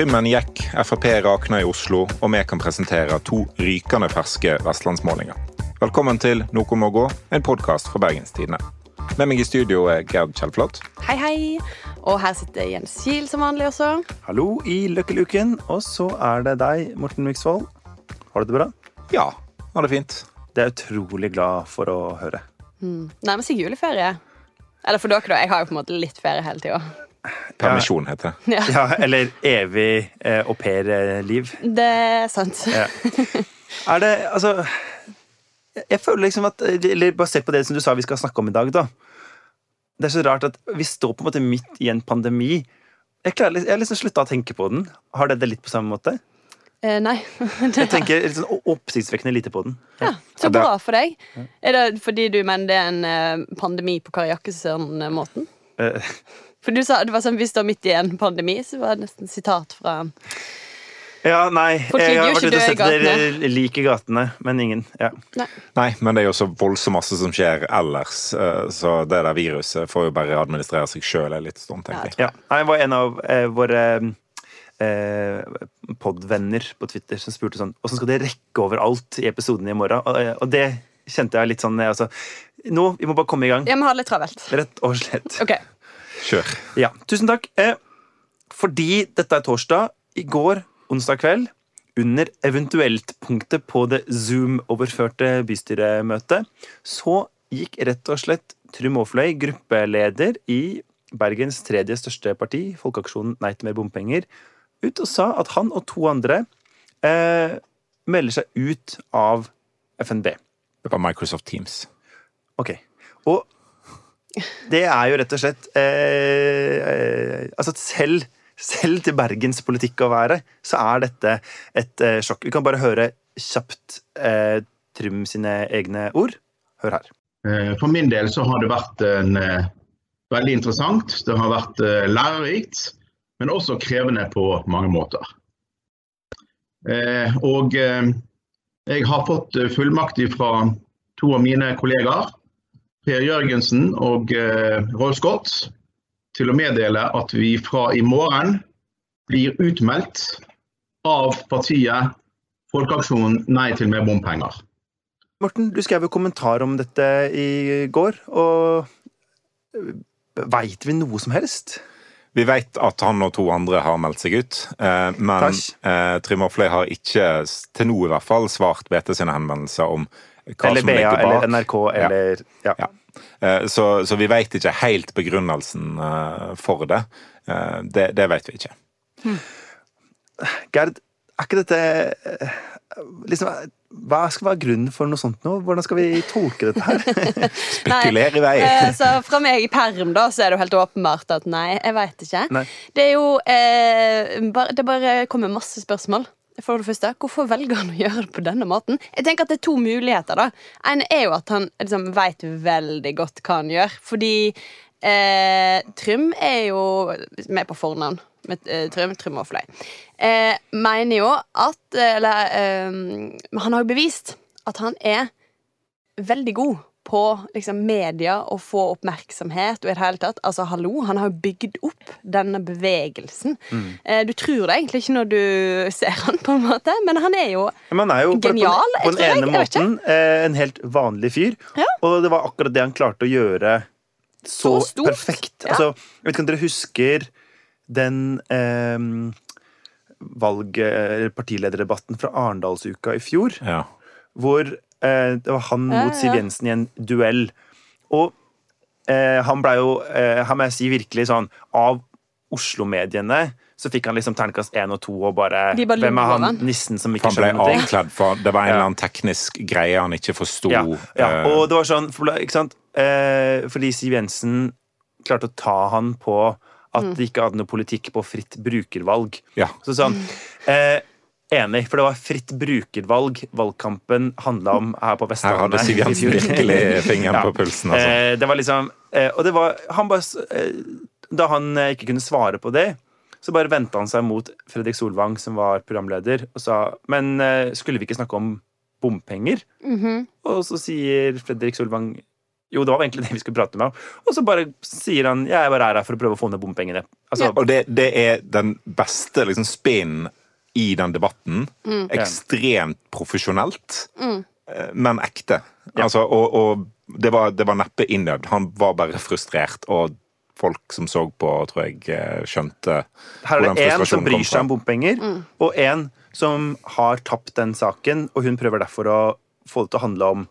Trimmen gikk, Frp rakna i Oslo, og vi kan presentere to rykende ferske vestlandsmålinger. Velkommen til Noe må gå, en podkast fra Bergenstidene. Med meg i studio er Gerd Kjellflot. Hei, hei. Og her sitter Jens Kiel som vanlig også. Hallo i Løkkeluken. Og så er det deg, Morten Myksvold. Har du det bra? Ja, har det fint. Det er jeg utrolig glad for å høre. Mm. Nærmer seg juleferie. Eller for dere, da. Jeg har jo på en måte litt ferie hele tida. Permisjon heter det. Ja. Ja, eller evig eh, aupairliv. Det er sant. Ja. Er det Altså Jeg føler liksom at Eller basert på det som du sa vi skal snakke om i dag, da. Det er så rart at vi står på en måte midt i en pandemi. Jeg, klarer, jeg har liksom slutta å tenke på den. Har dere det litt på samme måte? Eh, nei. Jeg tenker litt sånn oppsiktsvekkende lite på den. Ja, så bra for deg. Er det fordi du mener det er en eh, pandemi på Kari Jakkesson-måten? Eh, For du sa det var sånn vi står midt i en pandemi, så var det nesten sitat fra Ja, nei. Folk Jeg har vært ute og sett gatene. dere like i gatene, men ingen. Ja. Nei, men det er jo så voldsomt masse som skjer ellers, eh, så det der viruset får jo bare administrere seg sjøl en liten stund, tenker jeg. Ja. Nei, Det var en av eh, våre eh, podvenner på Twitter som spurte sånn Åssen skal det rekke over alt i episoden i morgen? Og, eh, og det kjente jeg litt sånn eh, altså, Nå, vi må bare komme i gang. Ja, vi har det litt travelt. Rett og slett. Ok. Kjør. Ja, tusen takk. Eh, fordi dette er torsdag, i går, onsdag kveld, under eventuelt-punktet på det Zoom-overførte bystyremøtet, så gikk rett og slett Trym Aafløy, gruppeleder i Bergens tredje største parti, Folkeaksjonen Nei til mer bompenger, ut og sa at han og to andre eh, melder seg ut av FNB. Det var Microsoft Teams. Ok. Og det er jo rett og slett eh, eh, Altså selv, selv til Bergens politikk å være, så er dette et eh, sjokk. Vi kan bare høre kjapt eh, Trym sine egne ord. Hør her. Eh, For min del så har det vært en, eh, veldig interessant. Det har vært lærerikt, men også krevende på mange måter. Og jeg har fått fullmakt fra to av mine kollegaer, Per Jørgensen og eh, Rolf Scott, til å meddele at vi fra i morgen blir utmeldt av partiet Folkeaksjonen Nei til mer bompenger. Morten, du skrev jo kommentar om dette i går, og veit vi noe som helst? Vi vet at han og to andre har meldt seg ut, eh, men Takk. eh, Trym Aafløy har ikke, til nå i hvert fall, svart BT sine henvendelser om hva Eller som BA ligger bak. eller NRK eller ja. Ja. Eh, Så, så vi vet ikke helt begrunnelsen eh, for det. Eh, Det, det vet vi ikke. Gerd, er ikke dette liksom, Hva skal være grunnen for noe sånt nå? Hvordan skal vi tolke dette her? Spekulere i vei. Så fra meg i perm, da, så er det jo helt åpenbart at nei, jeg veit ikke. Nei. Det er jo eh, bare, Det bare kommer masse spørsmål. For det første, Hvorfor velger han å gjøre det på denne måten? Jeg tenker at Det er to muligheter. da En er jo at han liksom veit veldig godt hva han gjør. Fordi eh, Trym er jo med på fornavn. Med, eh, Trym, Trym og Fløy. Eh, mener jo at Eller eh, han har jo bevist at han er veldig god på liksom, media og få oppmerksomhet. og i det hele tatt, altså hallo, Han har jo bygd opp denne bevegelsen. Eh, du tror det egentlig ikke når du ser han, på en måte, men han er jo han er jo Genial, på, den ene jeg måten eh, en helt vanlig fyr. Ja. Og det var akkurat det han klarte å gjøre så, Så stort. perfekt. Ja. Altså, jeg vet ikke om dere husker den eh, valg- eller partilederdebatten fra Arendalsuka i fjor, Ja. hvor det var han Ja, mot Siv. Jensen i en duell. Og eh, han blei jo, eh, her må jeg si virkelig sånn, av Oslo-mediene så fikk han liksom terningkast én og to, og bare bare Hvem er han nissen som ikke skjønner Han ble avkledd for Det var en eller annen teknisk greie han ikke forsto. Ja, ja. eh, Og det var sånn, ikke sant? Eh, fordi Siv Jensen klarte å ta han på at de ikke hadde noe politikk på fritt brukervalg. ja. Så sånn, eh, Enig, for det var fritt brukervalg valgkampen handla om her på Her Vestlandet. hadde Siv Jensen virkelig fingeren Ja. på pulsen. Altså. Eh, det var liksom eh, Og det var han bare, eh, Da han eh, ikke kunne svare på det, så bare vendte han seg mot Fredrik Solvang, som var programleder, og sa Men eh, skulle vi ikke snakke om bompenger? Mhm. Og så sier Fredrik Solvang jo, det var egentlig det vi skulle prate med ham. Og så bare sier han jeg bare er her for å prøve å få ned bompengene. Altså, Og det, det er den beste liksom, spinnen i den debatten. Ekstremt profesjonelt, mm. men ekte. Altså, og og det, var, det var neppe innøvd. Han var bare frustrert, og folk som så på, tror jeg eh, skjønte Her er det én som bryr seg om bompenger, og én som har tapt den saken, og hun prøver derfor å få det til å handle om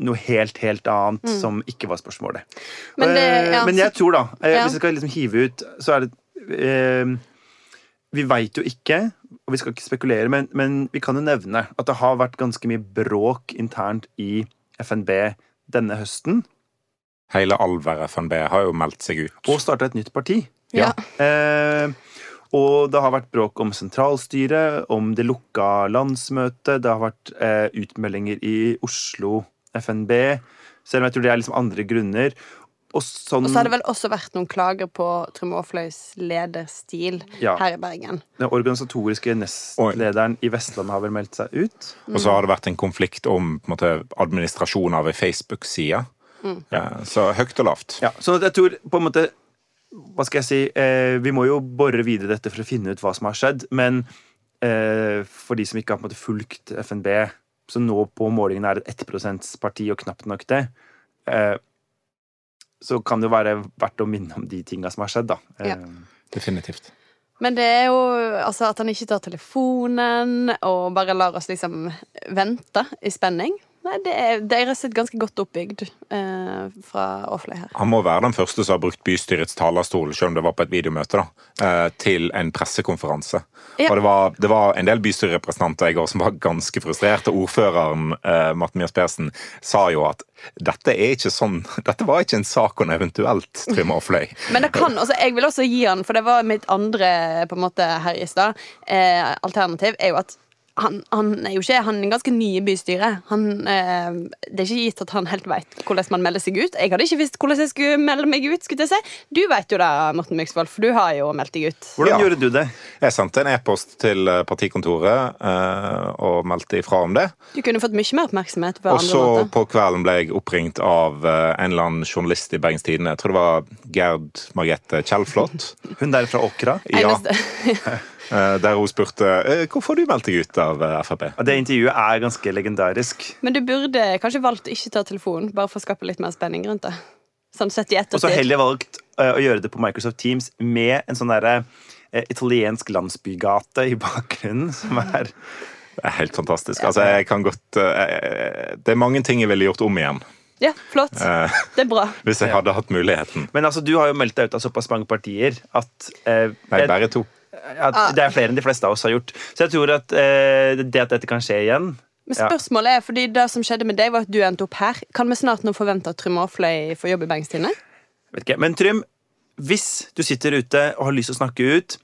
noe helt, helt annet som ikke var spørsmålet. Men det- Eh, ja, Men jeg tror, da, eh, Ja. hvis jeg skal liksom hive ut, så er det eh, Vi veit jo ikke, og vi skal ikke spekulere, men, men vi kan jo nevne at det har vært ganske mye bråk internt i FNB denne høsten, Hele Alver FNB har jo meldt seg ut. og starta et nytt parti. Ja. Eh, og det har vært bråk om sentralstyret, om det lukka landsmøtet. Det har vært eh, utmeldinger i Oslo FNB, selv om jeg tror det er liksom andre grunner. Og sånn Og så har det vel også vært noen klager på Trym Aafløys lederstil Ja. her i Bergen. Den organisatoriske nestlederen i Vestlandet har vel meldt seg ut. Og så har det vært en konflikt om på en måte, administrasjon av ei Facebook-side. Eh, Så høyt og lavt. Ja, så jeg tror på en måte Hva skal jeg si eh, Vi må jo bore videre dette for å finne ut hva som har skjedd, men eh, for de som ikke har på en måte fulgt FNB, så nå på målingene er det et 1 %-parti og knapt nok det, eh, så kan det jo være verdt å minne om de tinga som har skjedd, da. Ja. Eh, Definitivt. Men det er jo altså at han ikke tar telefonen og bare lar oss liksom vente i spenning. Nei, det er, det er rett og slett ganske godt oppbygd eh, fra Åfløy her. Han må være den første som har brukt bystyrets talerstol, selv om det var på et videomøte, da, eh, til en pressekonferanse. Ja. Og det var, det var en del bystyrerepresentanter i går som var ganske frustrerte. Ordføreren, eh, Martin Mjøs Persen, sa jo at dette er ikke sånn Dette var ikke en sak hun eventuelt Trym Aafløy. Men det kan, altså, jeg vil også gi han, for det var mitt andre på en måte her i stad, eh, alternativ, er jo at han, han er jo ikke, han er ganske ny i bystyret. Han, eh, det er ikke gitt at han helt vet hvordan man melder seg ut. Jeg hadde ikke visst hvordan jeg skulle melde meg ut. skulle jeg si. Du vet jo det, Morten Myksvold, for du har jo meldt deg ut. Hvordan Ja. gjorde du det? Jeg sendte en e-post til eh, partikontoret eh, og meldte ifra om det. Du kunne fått mye mer oppmerksomhet på Og andre så på kvelden ble jeg oppringt av eh, en eller annen journalist i Bergens Tidende. Jeg tror det var Gerd Margrethe Kjellflot. Hun der fra Åkra? Ja, der hun spurte eh, hvorfor du meldt deg ut av eh, Frp. Det intervjuet er ganske legendarisk. Men du burde kanskje valgt å ikke ta telefonen, bare for å skape litt mer spenning rundt det. Sånn sett i ettertid. Og så heller valgt eh, å gjøre det på Microsoft Teams med en sånn derre eh, italiensk landsbygate i bakgrunnen, som er Det er helt fantastisk. Altså, jeg kan godt eh, Det er mange ting jeg ville gjort om igjen Ja, flott. eh, Det er bra. hvis jeg hadde hatt muligheten. Men altså, du har jo meldt deg ut av såpass mange partier at, eh, Nei, bare to. At det er flere enn de fleste av oss har gjort. Så jeg tror at eh, det at dette kan skje igjen Men Ja. spørsmålet er, fordi det som skjedde med deg, var at du endte opp her. Kan vi snart nå forvente at Trym Aafløy får jobb i Bergens Tidende? vet ikke. Men Trym, hvis du sitter ute og har lyst til å snakke ut,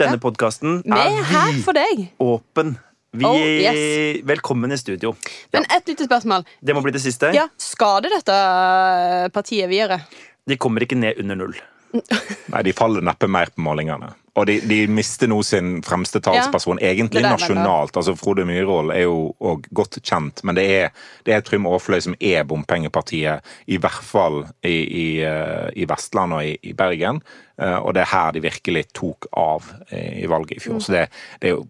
denne Ja. podkasten Vi er her er for deg. vidåpen. Vi Oh, yes. Velkommen i studio. Men et lite spørsmål. Det må bli det siste. Ja, Skader dette partiet videre? De kommer ikke ned under null. Nei, de faller neppe mer på målingene. Og de, de mister nå sin fremste talsperson, egentlig det der, nasjonalt. Altså Frode Myhrvold er jo òg godt kjent, men det er, det er Trym Aafløy som er bompengepartiet, i hvert fall i, i, eh, i Vestland og i, i Bergen. Eh, Og det er her de virkelig tok av eh, i valget i fjor. Så det, det er jo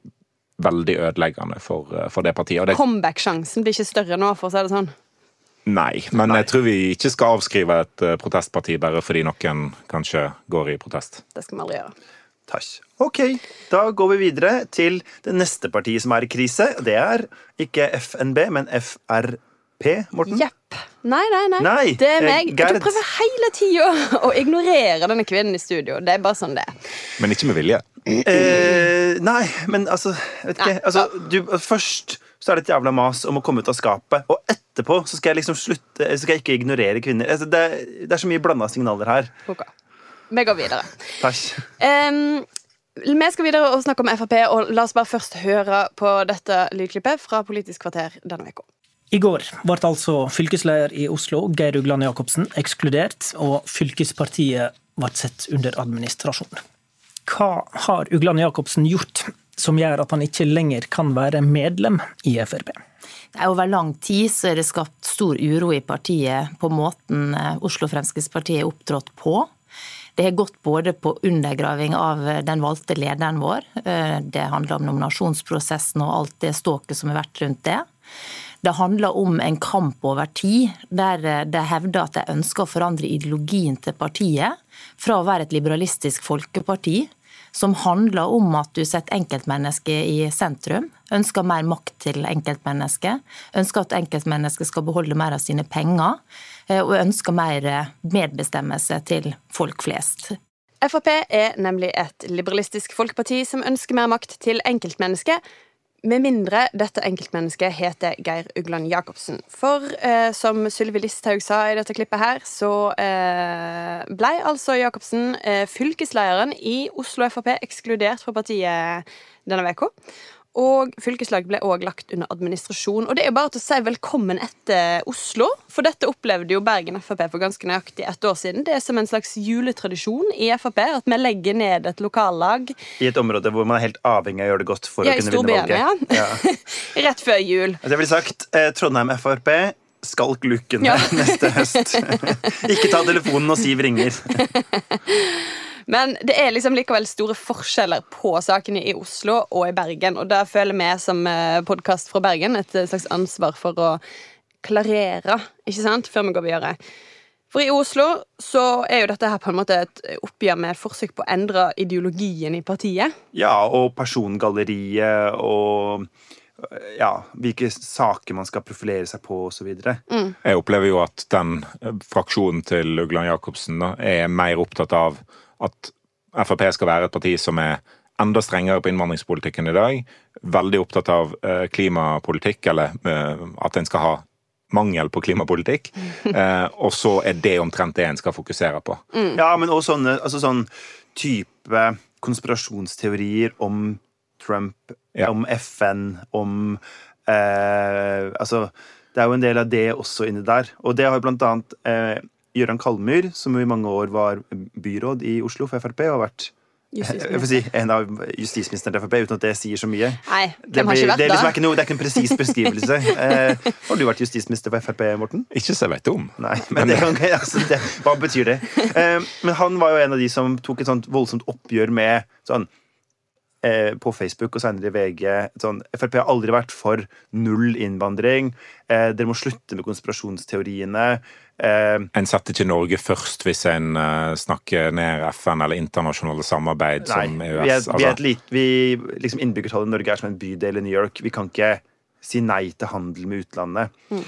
veldig ødeleggende for, for det partiet. Det, Comeback-sjansen blir ikke større nå, for å si det sånn. nei, men jeg tror vi ikke skal avskrive et protestparti bare fordi noen kanskje går i protest. Det skal vi aldri gjøre. Takk. Ok, da går vi videre til det neste partiet som er i krise. Det er ikke FNB, men FRP, Morten. Jepp. Nei, nei, nei, Nei, Det er meg. Gerd. Du prøver hele tida å ignorere denne kvinnen i studio. Det er bare sånn det er. Men ikke med vilje. Eh, nei, men altså, vet ikke. Altså, du, først så er det et jævla mas om å komme ut av skapet, og etterpå så skal jeg liksom slutte Så skal jeg ikke ignorere kvinner. Altså, det, det er så mye blanda signaler her. Ok. Vi går videre. Takk. Em, vi skal videre og snakke om Frp, og la oss bare først høre på dette lydklippet fra Politisk kvarter denne uka. I går ble altså fylkesleder i Oslo, Geir Ugland Jacobsen, ekskludert, og fylkespartiet ble sett under administrasjon. Hva har Ugland Jacobsen gjort som gjør at han ikke lenger kan være medlem i Frp? Over lang tid så er det skapt stor uro i partiet på måten eh, Oslo Fremskrittspartiet er opptrådt på. Det har gått både på undergraving av den valgte lederen vår. Eh, det handler om nominasjonsprosessen og alt det ståket som har vært rundt det. Det handler om en kamp over tid, der de hevder at de ønsker å forandre ideologien til partiet. Fra å være et liberalistisk folkeparti som handler om at du setter enkeltmennesket i sentrum. Ønsker mer makt til enkeltmennesket. Ønsker at enkeltmennesket skal beholde mer av sine penger. Eh, og ønsker mer medbestemmelse til folk flest. Frp er nemlig et liberalistisk folkeparti som ønsker mer makt til enkeltmennesket. Med mindre dette enkeltmennesket heter Geir Ugland Jacobsen. For eh, som Sylvi Listhaug sa i dette klippet her, så eh, blei altså Jacobsen eh, fylkeslederen i Oslo Frp ekskludert fra partiet denne uka. Og fylkeslaget ble òg lagt under administrasjon. Og det er jo bare til å si velkommen etter Oslo, for dette opplevde jo Bergen Frp for ganske nøyaktig ett år siden. Det er som en slags juletradisjon i Frp at vi legger ned et lokallag. I et område hvor man er helt avhengig av å gjøre det godt for ja, å kunne vinne valget. Ja. Rett før jul. Det blir sagt eh, Trondheim Frp skalk luken ja. neste høst. Ikke ta telefonen når Siv ringer. Men det er liksom likevel store forskjeller på sakene i Oslo og i Bergen. Og da føler vi som eh, podkast fra Bergen et slags ansvar for å klarere, ikke sant, før vi går videre. For i Oslo så er jo dette her på en måte et oppgjør med et forsøk på å endre ideologien i partiet. Ja, og persongalleriet og ja, hvilke saker man skal profilere seg på osv. Mm. Jeg opplever jo at den fraksjonen til Ugland Jacobsen da, er mer opptatt av at Frp skal være et parti som er enda strengere på innvandringspolitikken i dag. Veldig opptatt av eh, klimapolitikk, eller eh, at en skal ha mangel på klimapolitikk. Eh, og så er det omtrent det en skal fokusere på. Mm. Ja, men også sånne, altså sånn type konspirasjonsteorier om Trump, ja. om FN, om eh, Altså, det er jo en del av det også inni der. Og det har jo blant annet eh, Gøran Kalmyr, som i mange år var byråd i Oslo for Frp, og har vært si, en av justisministeren til Frp, uten at det sier så mye. Nei, det, blir, ikke vært det, er liksom ikke noe, det er ikke en presis beskrivelse. eh, har du vært justisminister for Frp, Morten? Ikke så jeg vet om. Nei, men det, altså, det, Hva betyr det? Eh, men han var jo en av de som tok et sånt voldsomt oppgjør med sånn på Facebook og senere i VG sånn, Frp har aldri vært for null innvandring. Eh, dere må slutte med konspirasjonsteoriene. Eh, en setter ikke Norge først hvis en uh, snakker ned FN eller internasjonale samarbeid nei, som EØS? Vi er, altså. vi er et lit, vi, liksom Innbyggertallet i Norge er som en bydel i New York. Vi kan ikke si nei til handel med utlandet. Mm.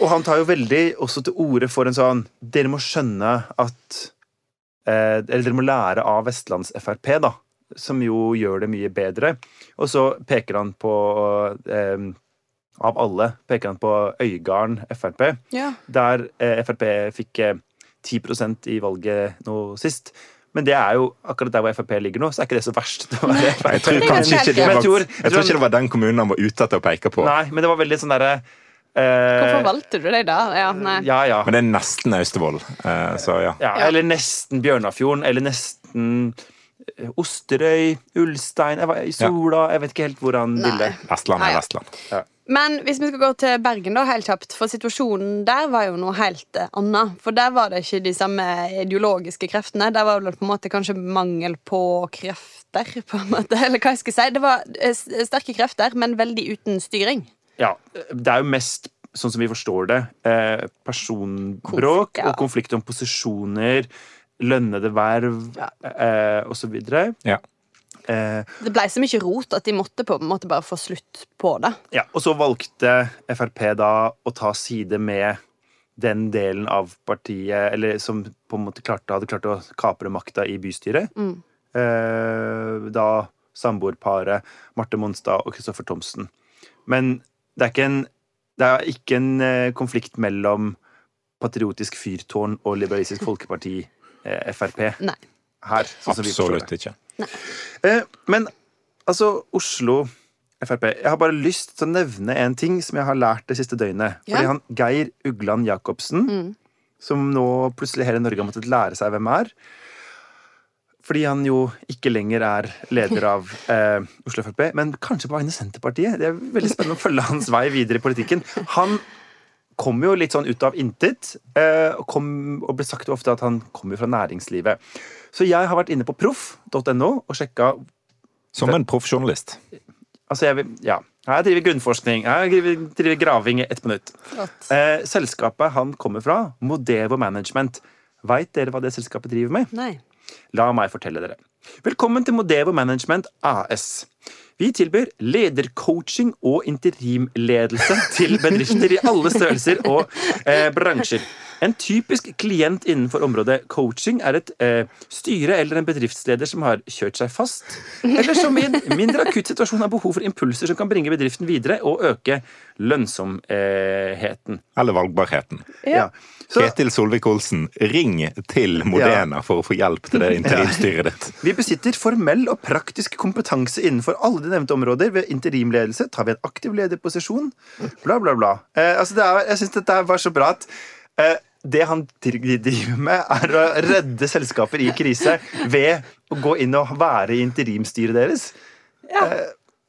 Og han tar jo veldig også til orde for en sånn Dere må skjønne at eh, Eller dere må lære av Vestlands-Frp, da. Som jo gjør det mye bedre. Og så peker han på av alle peker han på Øygarden Frp, ja. der eh, Frp fikk eh, 10% i valget nå sist. Men det er jo akkurat der hvor Frp ligger nå, så er ikke det så verst. Det Nei, jeg tror kanskje ikke det var, jeg tror, jeg tror ikke det var den kommunen han var ute etter å peke på. Nei, men det var veldig sånn derre Eh, Hvorfor valgte du deg da? Ja, ja, ja. Men det er nesten Austevoll. Eh, så ja. ja. Eller nesten Bjørnafjorden. Eller nesten eh, Osterøy, Ulstein, Sola Jeg vet ikke helt hvor han ville. Vestland er Vestland. Ja. Men hvis vi skal gå til Bergen, da, helt kjapt, for situasjonen der var jo noe helt eh, annet. For der var det ikke de samme ideologiske kreftene. Der var det på en måte kanskje mangel på krefter, på en måte. Eller hva jeg skal si. Det var eh, sterke krefter, men veldig uten styring. Ja. Det er jo mest, sånn som vi forstår det, eh, personbråk Konflikt, ja. og konflikt om posisjoner, lønnede verv ja. osv. Ja. Eh, det ble så mye rot at de måtte på en måte bare få slutt på det. Ja, Og så valgte Frp da å ta side med den delen av partiet eller som på en måte klarte, hadde klart å kapre makta i bystyret. Mm. Eh, da samboerparet Marte Monstad og Kristoffer Thomsen. Men det er ikke en, det er ikke en eh, konflikt mellom Patriotisk Fyrtårn og Liberalistisk Folkeparti, eh, Frp. Nei. Her, sånn Absolutt ikke. Nei. men altså, Oslo Frp. Jeg har bare lyst til å nevne en ting som jeg har lært det siste døgnet. Ja. Fordi han Geir Ugland Jacobsen, mm. som nå plutselig hele Norge har måttet lære seg hvem er fordi han jo ikke lenger er leder av eh, Oslo Frp, men kanskje på vegne av Senterpartiet. Det er veldig spennende å følge hans vei videre i politikken. Han kom jo litt sånn ut av intet, eh, og, kom, og ble sagt ofte at han kommer fra næringslivet. Så jeg har vært inne på proff.no og sjekka Som en proffjournalist. Altså, jeg, vil- ja. Jeg driver grunnforskning. Jeg driver, driver graving i ett minutt. Eh, selskapet han kommer fra, Modevo Management. Veit dere hva det selskapet driver med? Nei. La meg fortelle dere. Velkommen til Modevo Management AS. Vi tilbyr ledercoaching og interimledelse til bedrifter i alle størrelser og eh, bransjer. En typisk klient innenfor området coaching er et eh, styre eller en bedriftsleder som har kjørt seg fast, eller som i en mindre akutt situasjon har behov for impulser som kan bringe bedriften videre og øke lønnsomheten. Eller valgbarheten. Ja. Så, Ketil Solvik-Olsen, ring til Modena for å få hjelp til det interimstyret ditt. Vi besitter formell og praktisk kompetanse innenfor alle de nevnte områder. Ved interimledelse tar vi en aktiv lederposisjon. Bla, bla, bla. Eh, altså det er, jeg syns dette var så bra at eh, det han driver med, er å redde selskaper i krise ved å gå inn og være i interimstyret deres.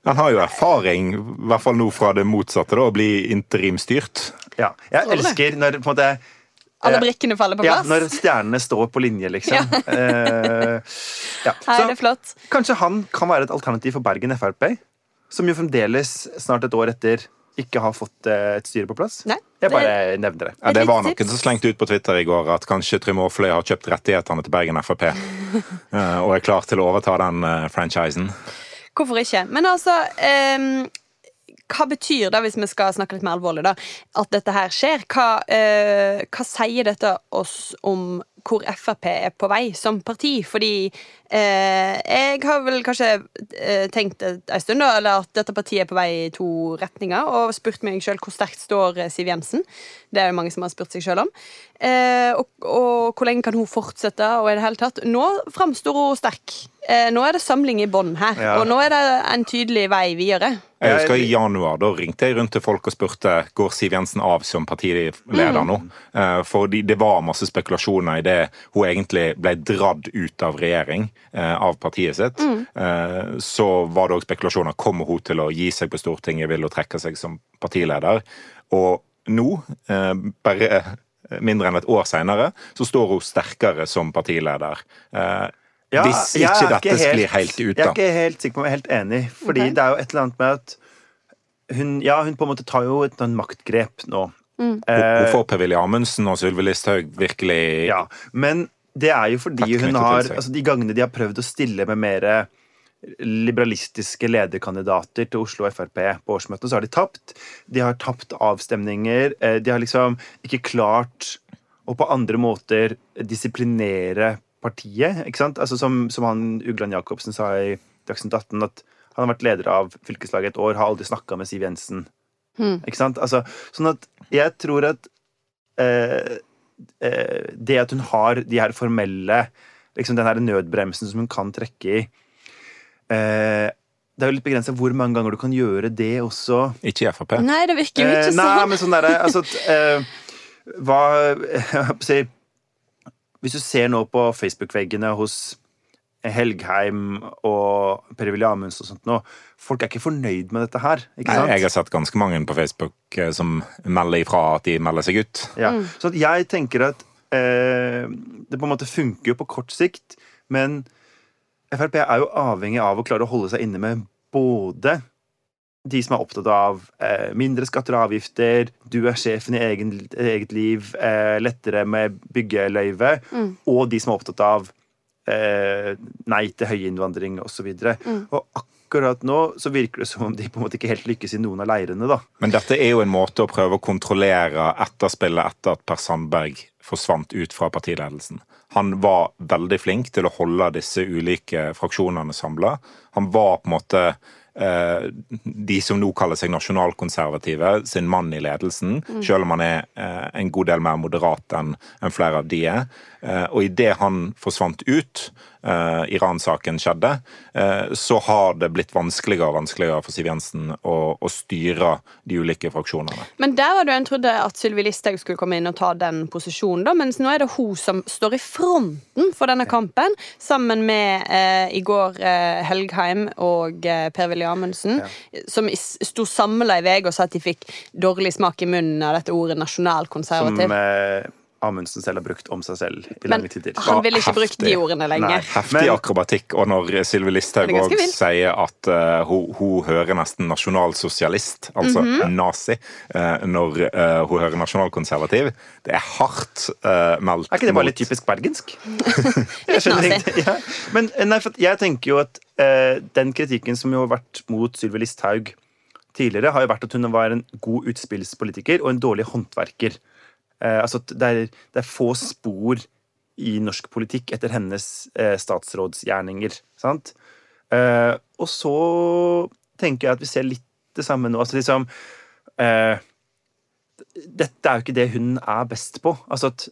Han har jo erfaring, i hvert fall nå fra det motsatte, da, å bli interimstyrt. Ja, jeg elsker når på en måte Alle Eh, brikkene faller på plass? ja, når stjernene står på linje, liksom. Eh, ja. Nei, er det flott. kanskje han kan være et alternativ for Bergen Frp, som jo fremdeles, snart et år etter, ikke har fått eh, et styre på plass. Nei, Jeg det- bare nevner det. Ja, det var noen som slengte ut på Twitter i går at kanskje Trym Aafløy har kjøpt rettighetene til Bergen Frp. eh, Og er klar til å overta den franchisen. Hvorfor ikke? Men altså ehm, Hva betyr det, hvis vi skal snakke litt mer alvorlig, da, at dette her skjer? Hva, eh, hva sier dette oss om hvor Frp er på vei som parti? Fordi eh, jeg har vel kanskje eh, tenkt en stund da, eller at dette partiet er på vei i to retninger, og spurt meg sjøl hvor sterkt står eh, Siv Jensen. Det er det mange som har spurt seg sjøl om. Eh, og, og hvor lenge kan hun fortsette? Og i det hele tatt Nå framstår hun sterk. Eh, nå er det samling i bånn her, Ja. og nå er det en tydelig vei videre. Jeg husker I januar da ringte jeg rundt til folk og spurte går Siv Jensen av som partileder nå. Eh, For det var masse spekulasjoner i det hun egentlig ble dratt ut av regjering eh, av partiet sitt. Eh, Så var det òg spekulasjoner kommer hun til å gi seg på Stortinget, vil hun trekke seg som partileder. Og nå, bare mindre enn et år seinere, så står hun sterkere som partileder. Ja, hvis ikke dette dette sklir helt ut, da. Jeg er ikke helt sikker på om jeg er helt enig, fordi okay. det er jo et eller annet med at hun, ja, hun på en måte tar jo et maktgrep nå. Mm. Eh, får Per-Willy Amundsen og Sylvi Listhaug virkelig Ja, men det er jo fordi hun har altså De gangene de har prøvd å stille med mer liberalistiske lederkandidater til Oslo Frp på årsmøtene, så har de tapt. De har tapt avstemninger. eh, De har liksom ikke klart å på andre måter disiplinere partiet. ikke sant? Altså Som, som han Ugland Jacobsen sa i Dagsnytt 18, at han har vært leder av fylkeslaget et år, har aldri snakka med Siv Jensen. Ikke sant? Altså, sånn at jeg tror at eh, eh, det at hun har de her formelle liksom Den her nødbremsen som hun kan trekke i eh, Det er jo litt begrensa hvor mange ganger du kan gjøre det også. Ikke i Frp. Nei, det virker jo Eh, sånn. nei, men sånn derre altså, at, eh, Hva jeg holdt på å si, Hvis du ser nå på Facebook-veggene hos Helgheim og Per-Willy Amundsen og sånt nå, folk er ikke fornøyd med dette her. Ikke Nei, sant? jeg har sett ganske mange på Facebook eh, som melder ifra at de melder seg ut. Ja. Så at jeg tenker at eh, det på en måte funker jo på kort sikt, men Frp er jo avhengig av å klare å holde seg inne med både de som er opptatt av eh, mindre skatter og avgifter, du er sjefen i egen, eget liv, eh, lettere med byggeløyve, og de som er opptatt av eh, nei til høyinnvandring osv. Mm. Og akkurat nå så virker det som om de på en måte ikke helt lykkes i noen av leirene. da. Men dette er jo en måte å prøve å kontrollere etterspillet etter at Per Sandberg forsvant ut fra partiledelsen. Han var veldig flink til å holde disse ulike fraksjonene samla. Han var på en måte de som nå kaller seg nasjonalkonservative, sin mann i ledelsen, selv om han er eh, en god del mer moderat enn flere av de er. Eh, og idet han forsvant ut, uh, Iran-saken skjedde, uh, så har det blitt vanskeligere og vanskeligere for Siv Jensen å, å, styre de ulike fraksjonene. Men der var det en trodde at Sylvi Listhaug skulle komme inn og ta den posisjonen, da, mens nå er det hun som står i fronten for denne kampen, sammen med eh, i går Helgheim og Per-Willy Amundsen, ja. som sto samla i VG og sa at de fikk dårlig smak i munnen av dette ordet nasjonalkonservativ. Som, Amundsen selv har brukt om seg selv i lange tider. Men han ville ikke brukt de ordene lenger. Heftig akrobatikk. Og når Sylvi Listhaug òg sier at uh, hun, hun, hører nesten nasjonalsosialist, altså mm -hmm. nazi, uh, når uh, hun hører nasjonalkonservativ, det er hardt meldt Er ikke det bare litt typisk bergensk? skjønner ikke. Ja. Men nei, jeg tenker jo at den kritikken som jo har vært mot Sylvi Listhaug tidligere, har jo vært at hun var en god utspillspolitiker og en dårlig håndverker. Eh, altså, det er, det er, få spor i norsk politikk etter hennes eh, statsrådsgjerninger. Sant? Eh, og så tenker jeg at vi ser litt det samme nå. Altså liksom eh, Dette er jo ikke det hun er best på. Altså at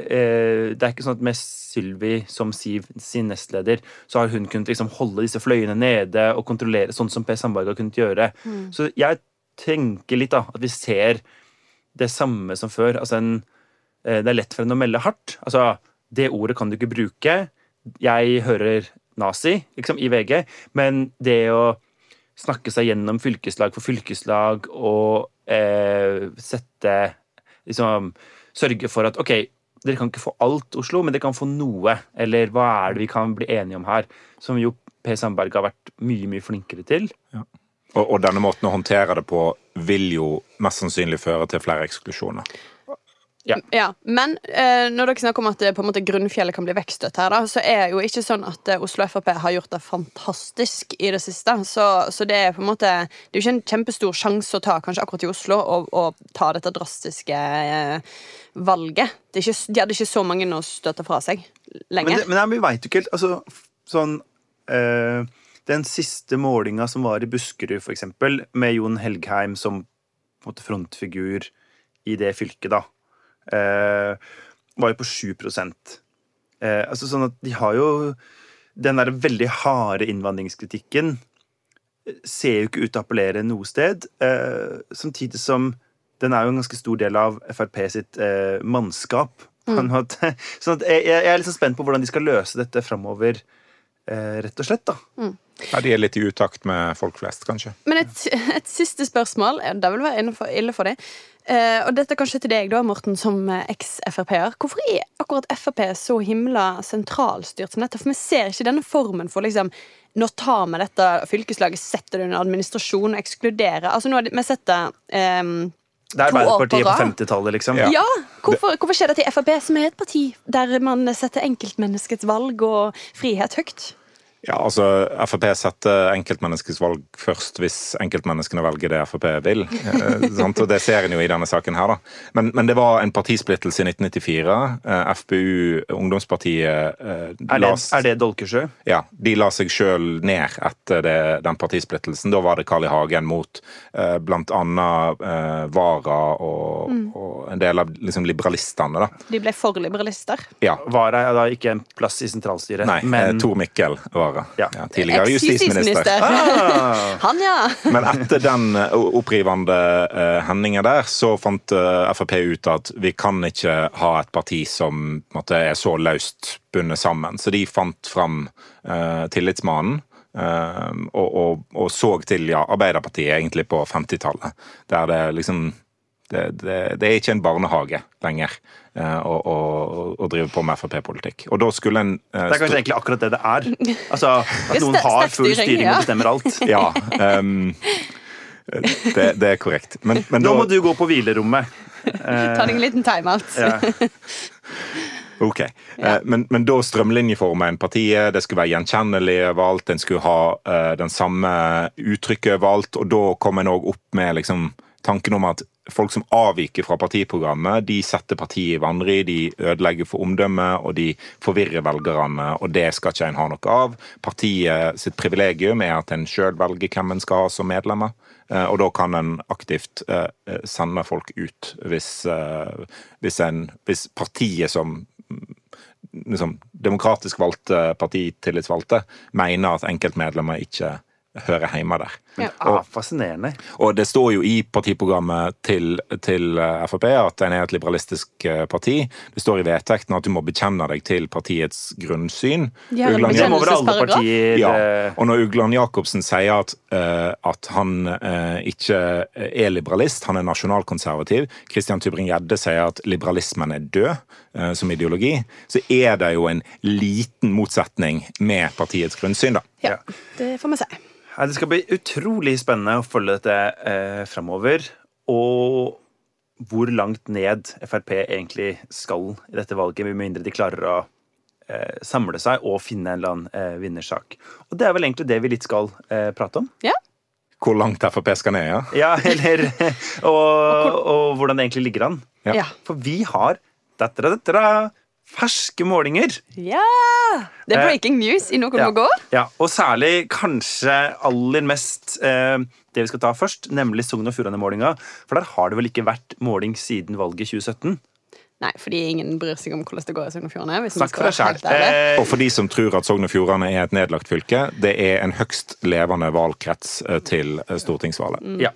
eh, det er ikke sånn at med Sylvi som Siv sin nestleder, så har hun kunnet liksom holde disse fløyene nede og kontrollere, sånn som Per Sandberg har kunnet gjøre. Mm. Så jeg tenker litt da, at vi ser det samme som før. Altså en, eh, det er lett for henne å melde hardt. Altså, det ordet kan du ikke bruke. Jeg hører nazi liksom, i VG, men det å snakke seg gjennom fylkeslag for fylkeslag og eh, sette liksom, Sørge for at OK, dere kan ikke få alt Oslo, men dere kan få noe. Eller hva er det vi kan bli enige om her? Som jo Per Sandberg har vært mye, mye flinkere til. Ja. Og, og, denne måten å håndtere det på vil jo mest sannsynlig føre til flere eksklusjoner. Ja. ja. Men eh, når dere snakker om at på en måte grunnfjellet kan bli vekststøtt her, da, så er det jo ikke sånn at eh, Oslo Frp har gjort det fantastisk i det siste. Så, så, det er på en måte Det er jo ikke en kjempestor sjanse å ta kanskje akkurat i Oslo å ta dette drastiske eh, valget. Ikke, de hadde ikke så mange å støte fra seg lenger. Men, det, men vi veit jo ikke helt altså, sånn øh den siste målinga som var i Buskerud, for eksempel, med Jon Helgheim som måte, frontfigur i det fylket, da, eh, var jo på 7% eh, altså sånn at de har jo Den der veldig harde innvandringskritikken eh, ser jo ikke ut til å appellere noe sted. Eh, samtidig som den er jo en ganske stor del av Frp sitt eh, mannskap. Mm. Sånn at jeg, jeg, er så spent på hvordan de skal løse dette framover, eh, rett og slett. da. Mm. Ja, De er litt i utakt med folk flest, kanskje. Men et, et siste spørsmål. Det vil være innenfor, ille for deg. Uh, og dette kanskje til deg, da, Morten, som eks-Frp-er. Hvorfor er akkurat Frp så himla sentralstyrt som dette? For vi ser ikke denne formen for liksom Nå tar vi dette fylkeslaget, setter det under administrasjon og ekskluderer. Altså, nå har vi sett det um, det er Arbeiderpartiet på 50-tallet, liksom. Ja, ja. Hvorfor, hvorfor, skjer det til Frp, som er et parti der man setter enkeltmenneskets valg og frihet høyt? Ja, altså Frp setter enkeltmenneskets valg først hvis enkeltmenneskene velger det Frp vil. Eh, og Det ser en jo i denne saken her, da. Men, men det var en partisplittelse i 1994. Eh, FPU, ungdomspartiet eh, Er det, er det Dolkesjø? Ja. De la seg sjøl ned etter det, den partisplittelsen. Da var det Carl I. Hagen mot eh, annet eh, Vara og, mm. og, en del av liksom, liberalistene. da. De ble for liberalister? Ja. Vara er da ikke en plass i sentralstyret? Nei, men... Tor Mikkel var Wara. Ja. Ja, tidligere justisminister. Ah. Han, ja. Men etter den eh, opprivende uh, hendingen der, så fant uh, eh, Frp ut at vi kan ikke ha et parti som måtte, er så løst bundet sammen. Så de fant fram uh, Tillitsmannen. Uh, og, og, og, så til ja, Arbeiderpartiet egentlig på 50-tallet. Der det liksom det, det, det, er ikke en barnehage lenger uh, å, å, å, drive på med Frp-politikk. Og da skulle en uh, Det er kanskje egentlig akkurat det det er. Altså, At noen har full styring og bestemmer alt. Ja, um, det, det, er korrekt. Men, men Nå må du gå på hvilerommet. Ta deg en liten timeout. Ja. Ok, ja. men, men, da strømlinjeforma en partiet. Det skulle være gjenkjennelig overalt. En skulle ha uh, den samme uttrykket overalt. Og da kom en òg opp med liksom, tanken om at folk som avviker fra partiprogrammet, de setter partiet i vanry, de ødelegger for omdømmet, og de forvirrer velgerne, og det skal ikke en ha noe av. Partiet sitt privilegium er at en sjøl velger hvem en skal ha som medlemmer. Eh, og da kan en aktivt eh, eh, sende folk ut hvis, hvis, en, hvis partiet som liksom, demokratisk valgte partitillitsvalgte mener at enkeltmedlemmer ikke hører hjemme der. Ja. Ah, fascinerende. Og det står jo i partiprogrammet til, til eh, Frp at en er et liberalistisk eh, parti. Det står i vedtekten at du må bekjenne deg til partiets grunnsyn. Ja, Ugland- partier ja, og når Ugland Jacobsen sier at, uh, at han uh, ikke er liberalist, han er nasjonalkonservativ, Christian Tybring-Gjedde sier at liberalismen er død uh, som ideologi, så er det jo en liten motsetning med partiets grunnsyn, da. Ja, det får vi si. Nei, Det skal bli utrolig spennende å følge dette eh, framover. Og hvor langt ned Frp egentlig skal i dette valget, med mindre de klarer å eh, samle seg og finne en eller annen eh, vinnersak. Og det er vel egentlig det vi litt skal eh, prate om. Ja. Hvor langt Frp skal ned, ja. Ja, eller og, og hvordan det egentlig ligger an. Ja. Ja. For vi har da-da-da-da, ferske målinger. ja! Det er breaking news i Noen Ja. må gå. Ja, og særlig kanskje aller mest eh, det vi skal ta først, nemlig Sogn og Fjordane-målinga. For der har det vel ikke vært måling siden valget 2017? Nei, fordi ingen bryr seg om hvordan det går i Sogn og Fjordane. Snakk for deg sjæl. Eh, Og for de som tror at Sogn og Fjordane er et nedlagt fylke, det er en høgst levende valgkrets eh, til stortingsvalget. Mm. ja.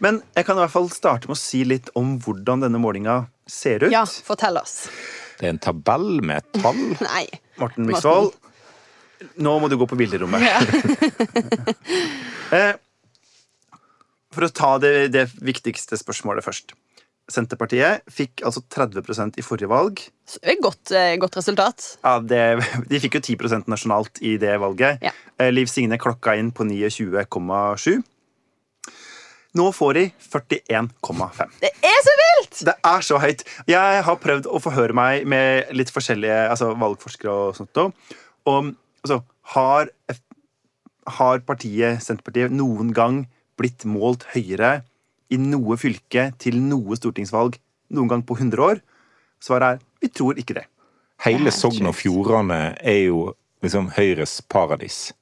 Men jeg kan i hvert fall starte med å si litt om hvordan denne målinga ser ut. Ja, fortell oss. Det er en tabell med et tall. Nei. Morten Myksvold, nå må du gå på bilderommet. Ja. For å ta det, det viktigste spørsmålet først. Senterpartiet fikk altså 30% i forrige valg. Så det er Godt, eh, godt resultat. Ja, det, De fikk jo 10% nasjonalt i det valget. Ja. Eh, Liv Signe klokka inn på 29,7. Nå får de 41,5. Det er så Det er så høyt. Jeg har prøvd å forhøre meg med litt forskjellige altså valgforskere og sånt. også, Om altså, har, har partiet Senterpartiet noen gang blitt målt høyere i noe fylke til noe stortingsvalg noen gang på 100 år? Svaret er vi tror ikke det. Hele Sogn og. Fjordane er jo liksom Høyres paradis.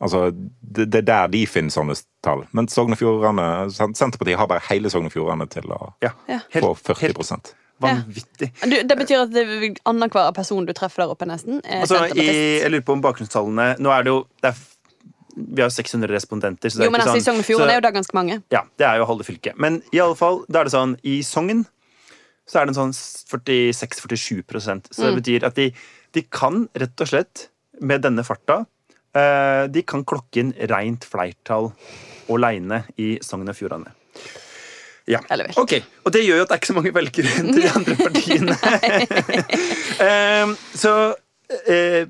Altså, det, det er der de finner sånne tall. Men Sogn og Fjordane, Senterpartiet har bare hele Sogn og Fjordane til å Ja, Ja. få 40 helt vanvittig. Du, det betyr at annenhver person du treffer der oppe, nesten, er Altså, i, jeg lurer på om bakgrunnstallene Nå er det jo det er, Vi har jo 600 respondenter. Så det er Jo, men ikke altså, I sånn, Sogn og Fjordane er jo da ganske mange. Ja, det er jo halve fylket. Men i alle fall, da er det sånn I Sogn så er det en sånn 46-47 Så det Mm. betyr at de, de kan rett og slett, med denne farta De kan klokke inn rent flertall aleine i Sogn og Fjordane. Ja. Ok, Og det gjør jo at det er ikke så mange velgere til de andre partiene. Ehm, så eh,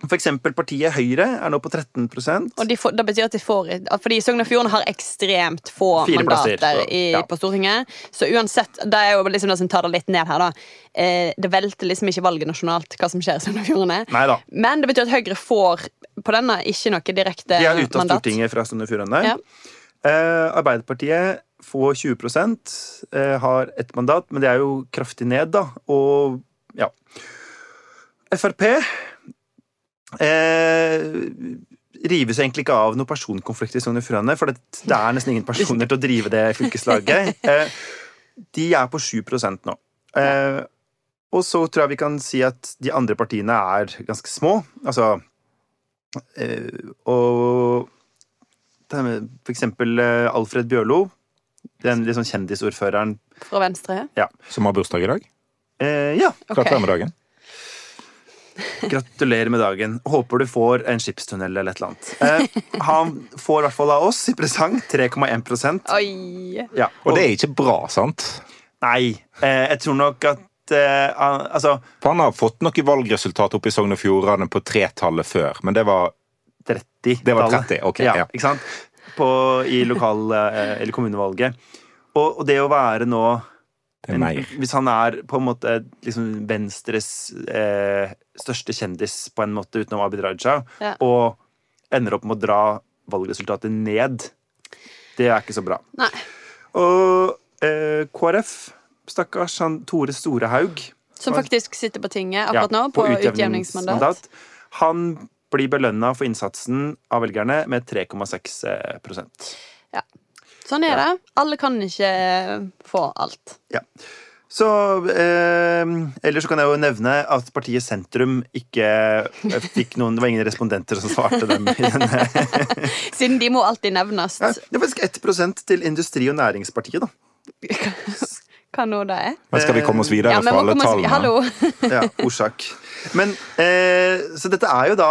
for eksempel partiet Høyre er nå på 13% Og de får, det betyr at de får Fordi Sogn og Fjordane har ekstremt få Fire plasser, mandater så, i, ja. på Stortinget. Så uansett, det er jo liksom det som tar det litt ned her, da. Eh, det velter liksom ikke valget nasjonalt, hva som skjer i Sogn og Fjordane. Men det betyr at Høyre får på denne ikke noe direkte mandat. De er ute av mandat. Stortinget fra Sogn og Fjordane. Ja. Eh, Arbeiderpartiet får 20 eh, har ett mandat, men det er jo kraftig ned, da. Og ja. Frp eh, rives egentlig ikke av noen personkonflikt i Sogn og Fjordane, for det, det er nesten ingen personer til å drive det fylkeslaget. Eh, de er på 7 nå. Eh, og så tror jeg vi kan si at de andre partiene er ganske små. Altså eh, Og er for eksempel eh, Alfred Bjørlo, den liksom kjendisordføreren. Fra Venstre. Som har bursdag i dag. Eh, ja, Okay. Gratulerer med dagen. Håper du får en skipstunnel eller et eller annet. Eh, han får i hvert fall av oss i presang 3,1% Oi. ja. Og det er ikke bra, sant? Nei, eh, jeg tror nok at eh, han- Altså, For han har fått noe valgresultat oppe i Sogn og Fjordane på tretallet før, men det var 30. Det var 30, ok, ja, ja. Ikke sant? På, I lokal- eh, eller kommunevalget. Og, og det å være nå en. Hvis han er på en måte liksom Venstres eh, største kjendis, på en måte utenom Abid Raja, Ja. og ender opp med å dra valgresultatet ned, det er ikke så bra. Nei. Og eh, KrF, stakkars han Tore Storehaug Som faktisk sitter på tinget ja, akkurat nå, på, utjevningsmandat. Han blir belønna for innsatsen av velgerne med 3,6 prosent. Sånn er det. Alle kan ikke få alt. Så eh, Eller så kan jeg jo nevne at partiet Sentrum ikke eh, fikk noen Det var ingen respondenter som svarte dem. i denne. Siden de må alltid nevnes. Ja, det er faktisk 1% til Industri- og Næringspartiet, da. Hva nå det er. Men skal vi komme oss videre Ja, fra alle tallene? Hallo! Ja, orsak. Men eh, Så dette er jo da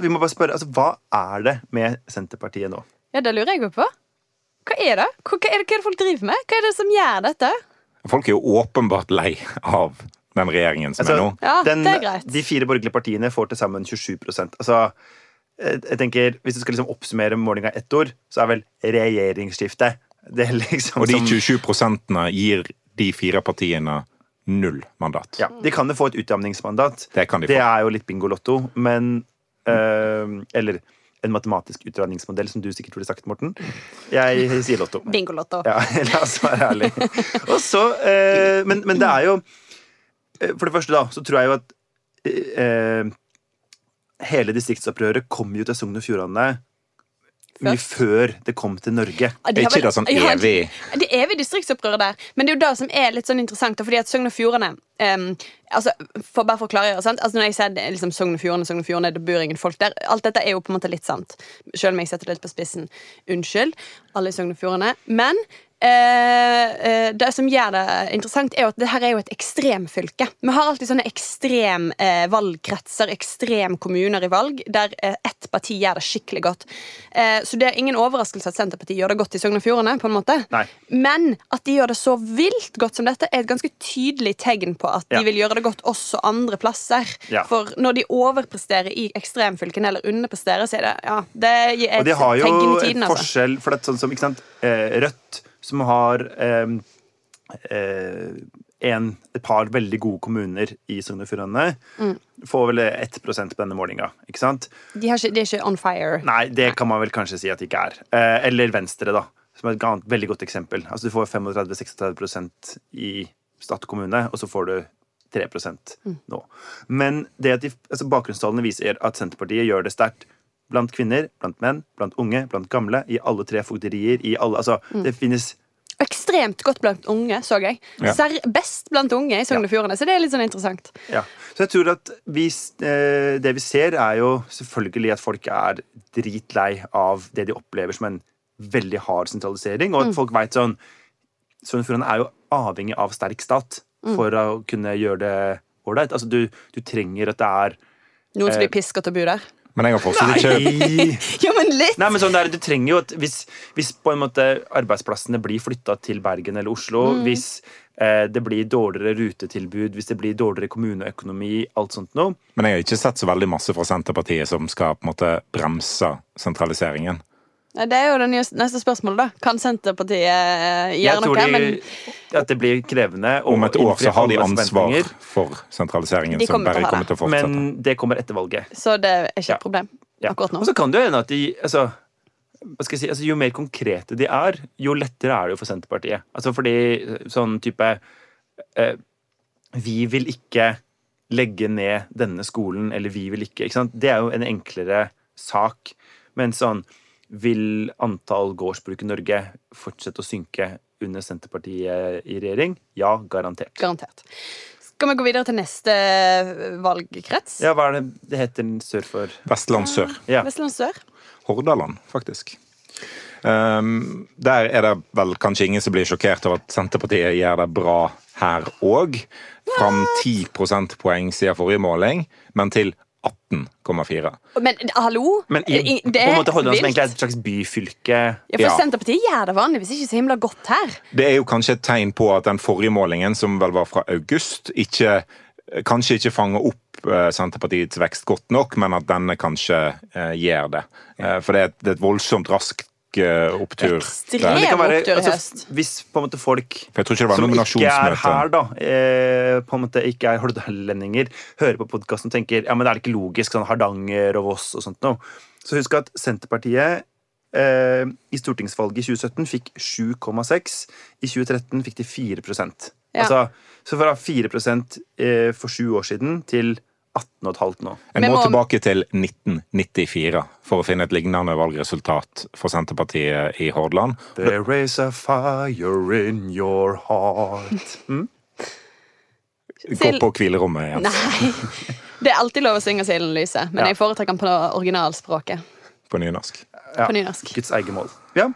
Vi må bare spørre, altså hva er det med Senterpartiet nå? Ja, det lurer jeg jo på. Hva er det? Hva, hva, er det, hva er det folk driver med? Hva er det som gjør dette? Folk er jo åpenbart lei av den regjeringen som Altså, er nå. Ja, den, det er greit. De fire borgerlige partiene får til sammen 27 Altså, jeg tenker, Hvis du skal liksom oppsummere målinga i ett ord, så er vel regjeringsskifte det er liksom Og de 27 prosentene gir de fire partiene null mandat. ja, De kan jo få et utjamningsmandat. Det kan de Det er jo litt bingolotto, men øh, Eller en matematisk utregningsmodell, som du sikkert ville sagt, Morten. Jeg sier lotto. Bingo-Lotto. Ja, la oss være ærlig. Og så, eh, men, men det er jo eh, For det første, da, så tror jeg jo at eh, hele distriktsopprøret kom jo til Sogn og Fjordane mye før det kom til Norge. Ja, de Er ikke det sånn Ja, evig Det er evig distriktsopprør der. Men det er jo det som er litt sånn interessant. Fordi at Sogn og Fjordane um, altså, for Bare for å klargjøre. sant? Altså Når jeg sier det er liksom Sogn og Fjordane, Sogn og Fjordane, det bor ingen folk der. Alt dette er jo på en måte litt sant. Selv om jeg setter det litt på spissen. Unnskyld, alle i Sogn og Fjordane. Men det som gjør det interessant, er jo at det her er jo et ekstremfylke. Vi har alltid sånne ekstrem eh, valgkretser, ekstrem kommuner i valg, der eh, ett parti gjør det skikkelig godt. Eh, så det er ingen overraskelse at Senterpartiet gjør det godt i Sogn og Fjordane. på en måte. Nei. Men at de gjør det så vilt godt som dette, er et ganske tydelig tegn på at Ja. de vil gjøre det godt også andre plasser. Ja. For når de overpresterer i ekstremfylkene, eller underpresterer, så er det ja, det er et tegn i tiden. Og de har jo en forskjell, for det er sånn som ikke sant, eh, Rødt, som har eh, en, et par veldig gode kommuner i Sogn og Fjordane, Mm. får vel 1 på denne målinga. Ikke sant? De, ikke, de er ikke on fire. Nei, det kan man vel kanskje si at det ikke er. Eh, eller Venstre, da. Som er et annet, veldig godt eksempel. Altså Du får 35-36% i Stad kommune, og så får du 3 Mm. nå. Men det at de, altså bakgrunnstallene viser at Senterpartiet gjør det sterkt blant kvinner, blant menn, blant unge, blant gamle, i alle tre fogderier. I alle, altså, Mm. Det finnes Ekstremt godt blant unge, så jeg. Ja. Best blant unge i Sogn og Fjordane, så det er litt sånn interessant. Ja. Så jeg tror at vi, eh, det vi ser, er jo selvfølgelig at folk er dritlei av det de opplever som en veldig hard sentralisering, og at folk veit sånn Sogn og Fjordane er jo avhengig av sterk stat for å kunne gjøre det ålreit. Altså, du, du trenger at det er Noen som Eh, blir piska til å bo der. Men jeg har fortsatt ikke Nei! Men litt! Nei, men sånn der, du trenger jo at hvis, hvis på en måte arbeidsplassene blir flytta til Bergen eller Oslo, hvis eh, det blir dårligere rutetilbud, hvis det blir dårligere kommuneøkonomi, alt sånt noe Men jeg har ikke sett så veldig masse fra Senterpartiet som skal på en måte bremse sentraliseringen. Det er jo det nye- neste spørsmålet, da. Kan Senterpartiet eh, Jeg gjøre tror noe? de, Men at det blir krevende Om et år så har de ansvar for sentraliseringen De som kommer til å bare kommer til å fortsette. Men det kommer etter valget. Så det er ikke Ja. et problem Ja. akkurat nå. Og så kan det jo hende at de altså, hva skal jeg si, altså, Jo mer konkrete de er, jo lettere er det jo for Senterpartiet. Altså fordi sånn type eh, Vi vil ikke legge ned denne skolen, eller vi vil ikke, ikke sant? Det er jo en enklere sak. Men sånn Vil antall gårdsbruk i Norge fortsette å synke under Senterpartiet i regjering? Ja, garantert. Garantert. Skal vi gå videre til neste valgkrets? Ja, hva er det det heter sør for Vestland sør. Ja. Vestland sør? Hordaland, faktisk. Um, der er det vel kanskje ingen som blir sjokkert over at Senterpartiet gjør det bra her òg. Fram 10 prosentpoeng siden forrige måling, men til 18,4. Men hallo? Men i, på det en Hordaland, som vilt. egentlig er et slags byfylke Ja, for Ja. Senterpartiet gjør det vanligvis ikke så himla godt her. Det er jo kanskje et tegn på at den forrige målingen, som vel var fra august, ikke, kanskje ikke fanger opp eh, Senterpartiets vekst godt nok, men at denne kanskje eh, gjør det. Eh, for det er, et, det er et voldsomt raskt eh, opptur. Være, opptur i altså. Hvis på en måte folk For jeg tror ikke det var som ikke er her, da, eh, på en måte ikke er hordalendinger, hører på podkasten og tenker ja, men det er ikke logisk, sånn Hardanger og Voss og sånt noe. Så husk at Senterpartiet eh, i stortingsvalget i 2017 fikk 7,6. I 2013 fikk de 4% Ja. altså, Så fra 4 eh, for sju år siden til 18,5 nå. En må må- tilbake til 1994 for å finne et lignende valgresultat for Senterpartiet i Hordaland. There is a fire in your heart. Mm? Gå på hvilerommet igjen. Nei. Det er alltid lov å synge Silen lyse, men Ja. jeg foretrekker den på originalspråket. På nynorsk. Ja. På nynorsk. Guds eget mål. Ja.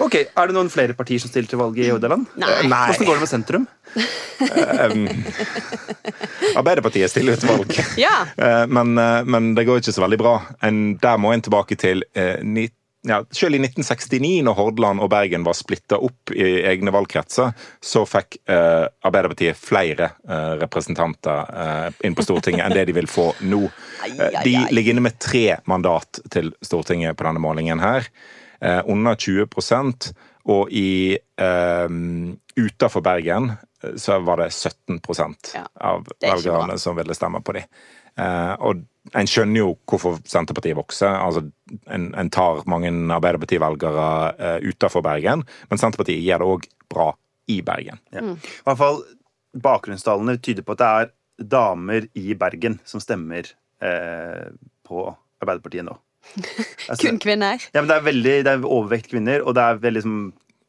Ok, Er det noen flere partier som stiller til valg i Hordaland? Nei. Nei. Hvordan går det med sentrum? Arbeiderpartiet stiller til valg. Ja. uh, Men, uh, men det går ikke så veldig bra. En, der må en tilbake til eh, ni, ja, Selv i 1969, når Hordaland og Bergen var splitta opp i egne valgkretser, så fikk eh, Arbeiderpartiet flere eh, representanter eh, inn på Stortinget enn det de vil få nå. Eh, De ligger inne med tre mandat til Stortinget på denne målingen her. Eh, under 20% og i eh, utafor Bergen så var det 17 Ja, av bra. velgerne som ville stemme på dem. Eh, og en skjønner jo hvorfor Senterpartiet vokser. altså En, en tar mange Arbeiderparti-velgere eh, utenfor Bergen, men Senterpartiet gjør det òg bra i Bergen. Ja. I hvert fall Bakgrunnstallene tyder på at det er damer i Bergen som stemmer eh, på Arbeiderpartiet nå. Altså, Kun kvinner. ja, men det er veldig, det er overvekt kvinner, og det er veldig som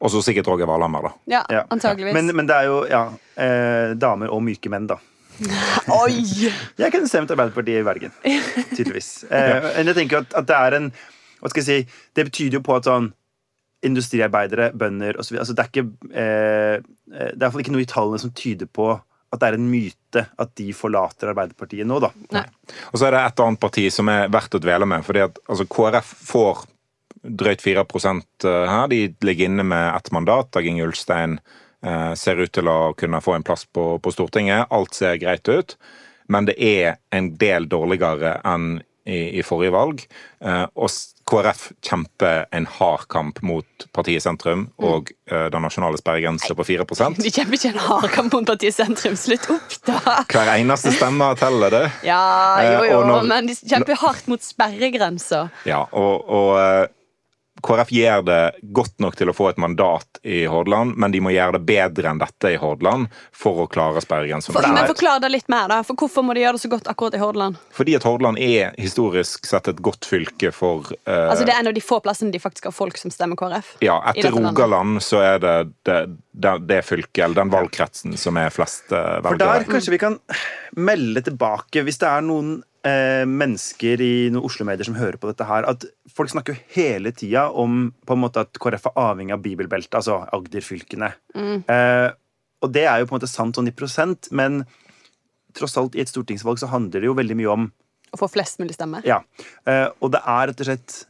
Og så sikkert Roger Valhammer, da. Ja, ja. antageligvis. Men, men det er jo ja, eh, damer og myke menn, da. Oi! Jeg kunne stemt Arbeiderpartiet i Bergen, tydeligvis. Eh, men jeg tenker at, at det er en Hva skal jeg si Det betyr jo på at sånn industriarbeidere, bønder osv. Altså det er ikke eh, Det er i hvert fall ikke noe i tallene som tyder på at det er en myte at de forlater Arbeiderpartiet nå, da. Nei. Og så er det et annet parti som er verdt å dvele med. fordi at altså, KrF får drøyt 4% her. De ligger inne med ett mandat. Dag Inge Ulstein eh, ser ut til å kunne få en plass på, på Stortinget. Alt ser greit ut. Men det er en del dårligere enn i, i forrige valg. Eh, og KrF kjemper en hard kamp mot partiet Sentrum og eh, den nasjonale sperregrensa på 4% De kjemper ikke en hard kamp mot partiet sentrum. Slutt opp, da! Hver eneste stemme teller det. Ja, jo, Eh, jo, når- men de kjemper hardt mot sperregrensa. Ja, og, og eh, KrF gjør det godt nok til å få et mandat i Hordaland, men de må gjøre det bedre enn dette i Hordaland for å klare sperregrensen. For, men forklar det litt mer, da. For Hvorfor må de gjøre det så godt akkurat i Hordaland? Fordi at Hordaland er historisk sett et godt fylke for uh, Altså Det er en av de få plassene de faktisk har folk som stemmer KrF. Ja, etter. Rogaland så er det det, det, det fylket, eller den valgkretsen, som er flest eh, For der kanskje vi kan melde tilbake, hvis det er noen eh, mennesker i noen Oslo-medier som hører på dette her, at folk snakker jo hele tida om på en måte at KrF er avhengig av bibelbeltet, altså Agder-fylkene. Eh, og det er jo på en måte sant sånn i prosent, men tross alt i et stortingsvalg så handler det jo veldig mye om Å få flest mulig stemmer. Ja. Eh, og det er rett og slett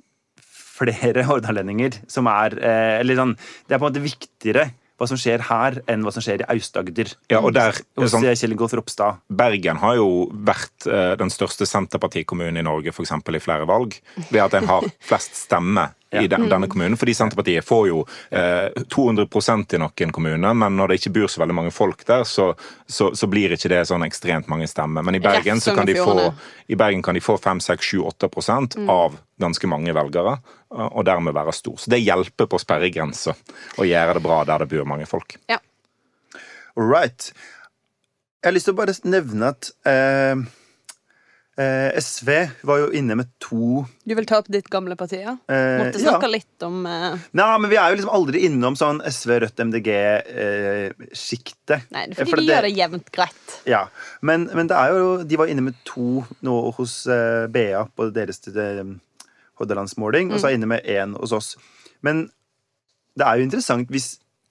flere hordalendinger som er eh, Eller sånn Det er på en måte viktigere hva som skjer her, enn hva som skjer i Aust-Agder. Ja, og der, Hos sånn, eh, Kjell Ingolf Ropstad. Bergen har jo vært eh, den største Senterpartikommunen i Norge for eksempel, i flere valg, ved at en har flest stemmer i den, denne kommunen. Fordi Senterpartiet får jo eh, 200% i noen kommuner, men når det ikke bor så veldig mange folk der, så, så, så blir ikke det sånn ekstremt mange stemmer. Men i Bergen, så kan de få, i Bergen kan de få 5-6-7-8% av ganske mange velgere, og dermed være stor. Så det hjelper på sperregrensa å gjøre det bra der det bor mange folk. Ja. All right. Jeg har lyst til å bare nevne at eh, eh, SV var jo inne med to Du vil ta opp ditt gamle parti, ja? eh, Måtte snakke ja. litt om eh, Nei, men vi er jo liksom aldri innom sånn SV, Rødt, MDG-sjiktet. Nei, fordi de gjør det jevnt greit. Ja, men, men det er jo De var inne med to nå hos eh, BA på deres eh, Hordalandsmåling, og så er inne med én hos oss. Men det er jo interessant hvis,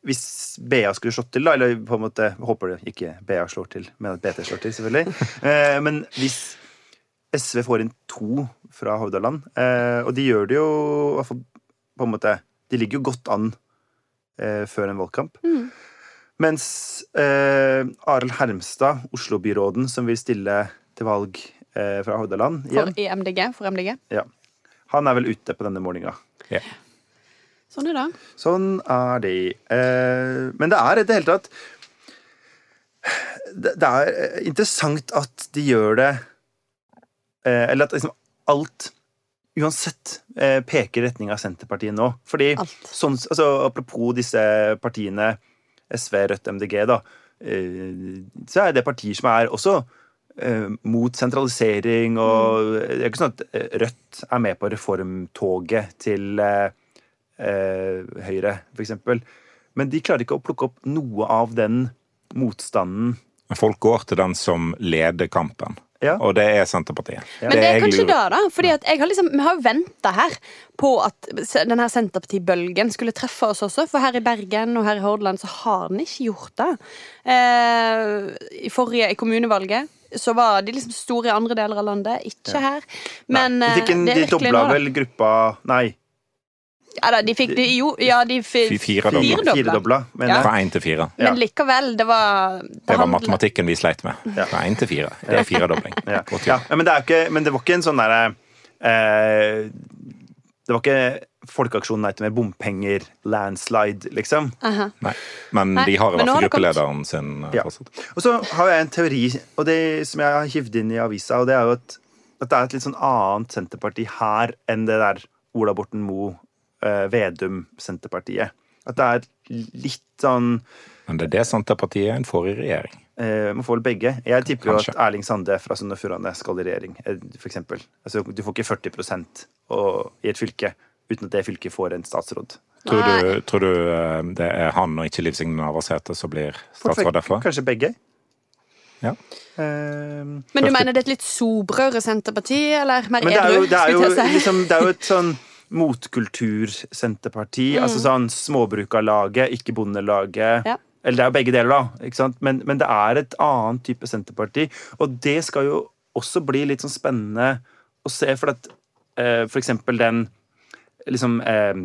hvis BA skulle slått til, da, eller på en måte Håper det ikke BA slår til, men at BT slår til, selvfølgelig. eh, men hvis SV får inn to fra Hordaland, eh, og de gjør det jo i hvert fall på en måte De ligger jo godt an eh, før en valgkamp. Mens eh, Arild Hermstad, Oslo-byråden, som vil stille til valg eh, fra Hordaland For, igjen, For MDG. For MDG. ja, han er vel ute på denne målinga. Sånn er det. Sånn er det. Eh, men det er i det hele tatt det, det er interessant at de gjør det Eller at liksom alt uansett eh, peker i retning av Senterpartiet nå. Fordi sånn, altså, Apropos disse partiene SV, Rødt, MDG, da, eh, så er det partier som er også eh, mot sentralisering og Det er ikke sånn at eh, Rødt er med på reformtoget til eh, eh, Høyre, for eksempel. Men de klarer ikke å plukke opp noe av den motstanden. Men folk går til den som leder kampen. Ja. Og det er Senterpartiet. Men det er kanskje det, da. Fordi at jeg har liksom, Vi har jo venta her på at denne Senterpartibølgen skulle treffe oss også. For her i Bergen og her i Hordaland så har den ikke gjort det. Eh, I forrige i kommunevalget så var de liksom store i andre deler av landet, ikke her. Men Nei, de, eh, de dobla vel gruppa Nei, Ja, da, de fikk de, jo, ja, de fi- firedobla. firedobla. firedobla. Men Ja. eh, Fra én til fire. Ja. Men likevel, det var Det var handler- matematikken vi sleit med. Fra én til fire. Det er firedobling. ja. Ja, men, det er ikke, men det var ikke en sånn derre eh, Det var ikke folkeaksjonen nei til mer bompenger, landslide, liksom. Aha. Nei. Men Nei, de har i hvert fall det gruppelederen sin. eh, Ja. fortsatt. Og så har jeg en teori og det som jeg har hivd inn i avisa, og det er jo at, at det er et litt sånn annet Senterparti her enn det der Ola Borten Moe, Vedum-Senterpartiet. At det er litt sånn Men det er det Senterpartiet en får i regjering. eh, Man får vel begge. Jeg tipper jo at Erling Sande fra Sogn og Fjordane skal i regjering, f.eks. for eksempel. Altså, du får ikke 40 og, i et fylke uten at det fylket får en statsråd. Tror du, tror du eh, det er han og ikke Liv Signe Navarsete som blir statsråd derfra? Kanskje begge. Ja. Uh, Men du mener det er et litt sobrere Senterparti, eller mer edru? det det liksom, det er jo et sånn motkultur-senterparti. Altså sånn Småbrukarlaget, ikke Bondelaget. Ja. Eller det er jo begge deler, da. Ikke sant? Men, men det er et annet type senterparti. Og det skal jo også bli litt sånn spennende å se, for at eh, for eksempel den liksom eh,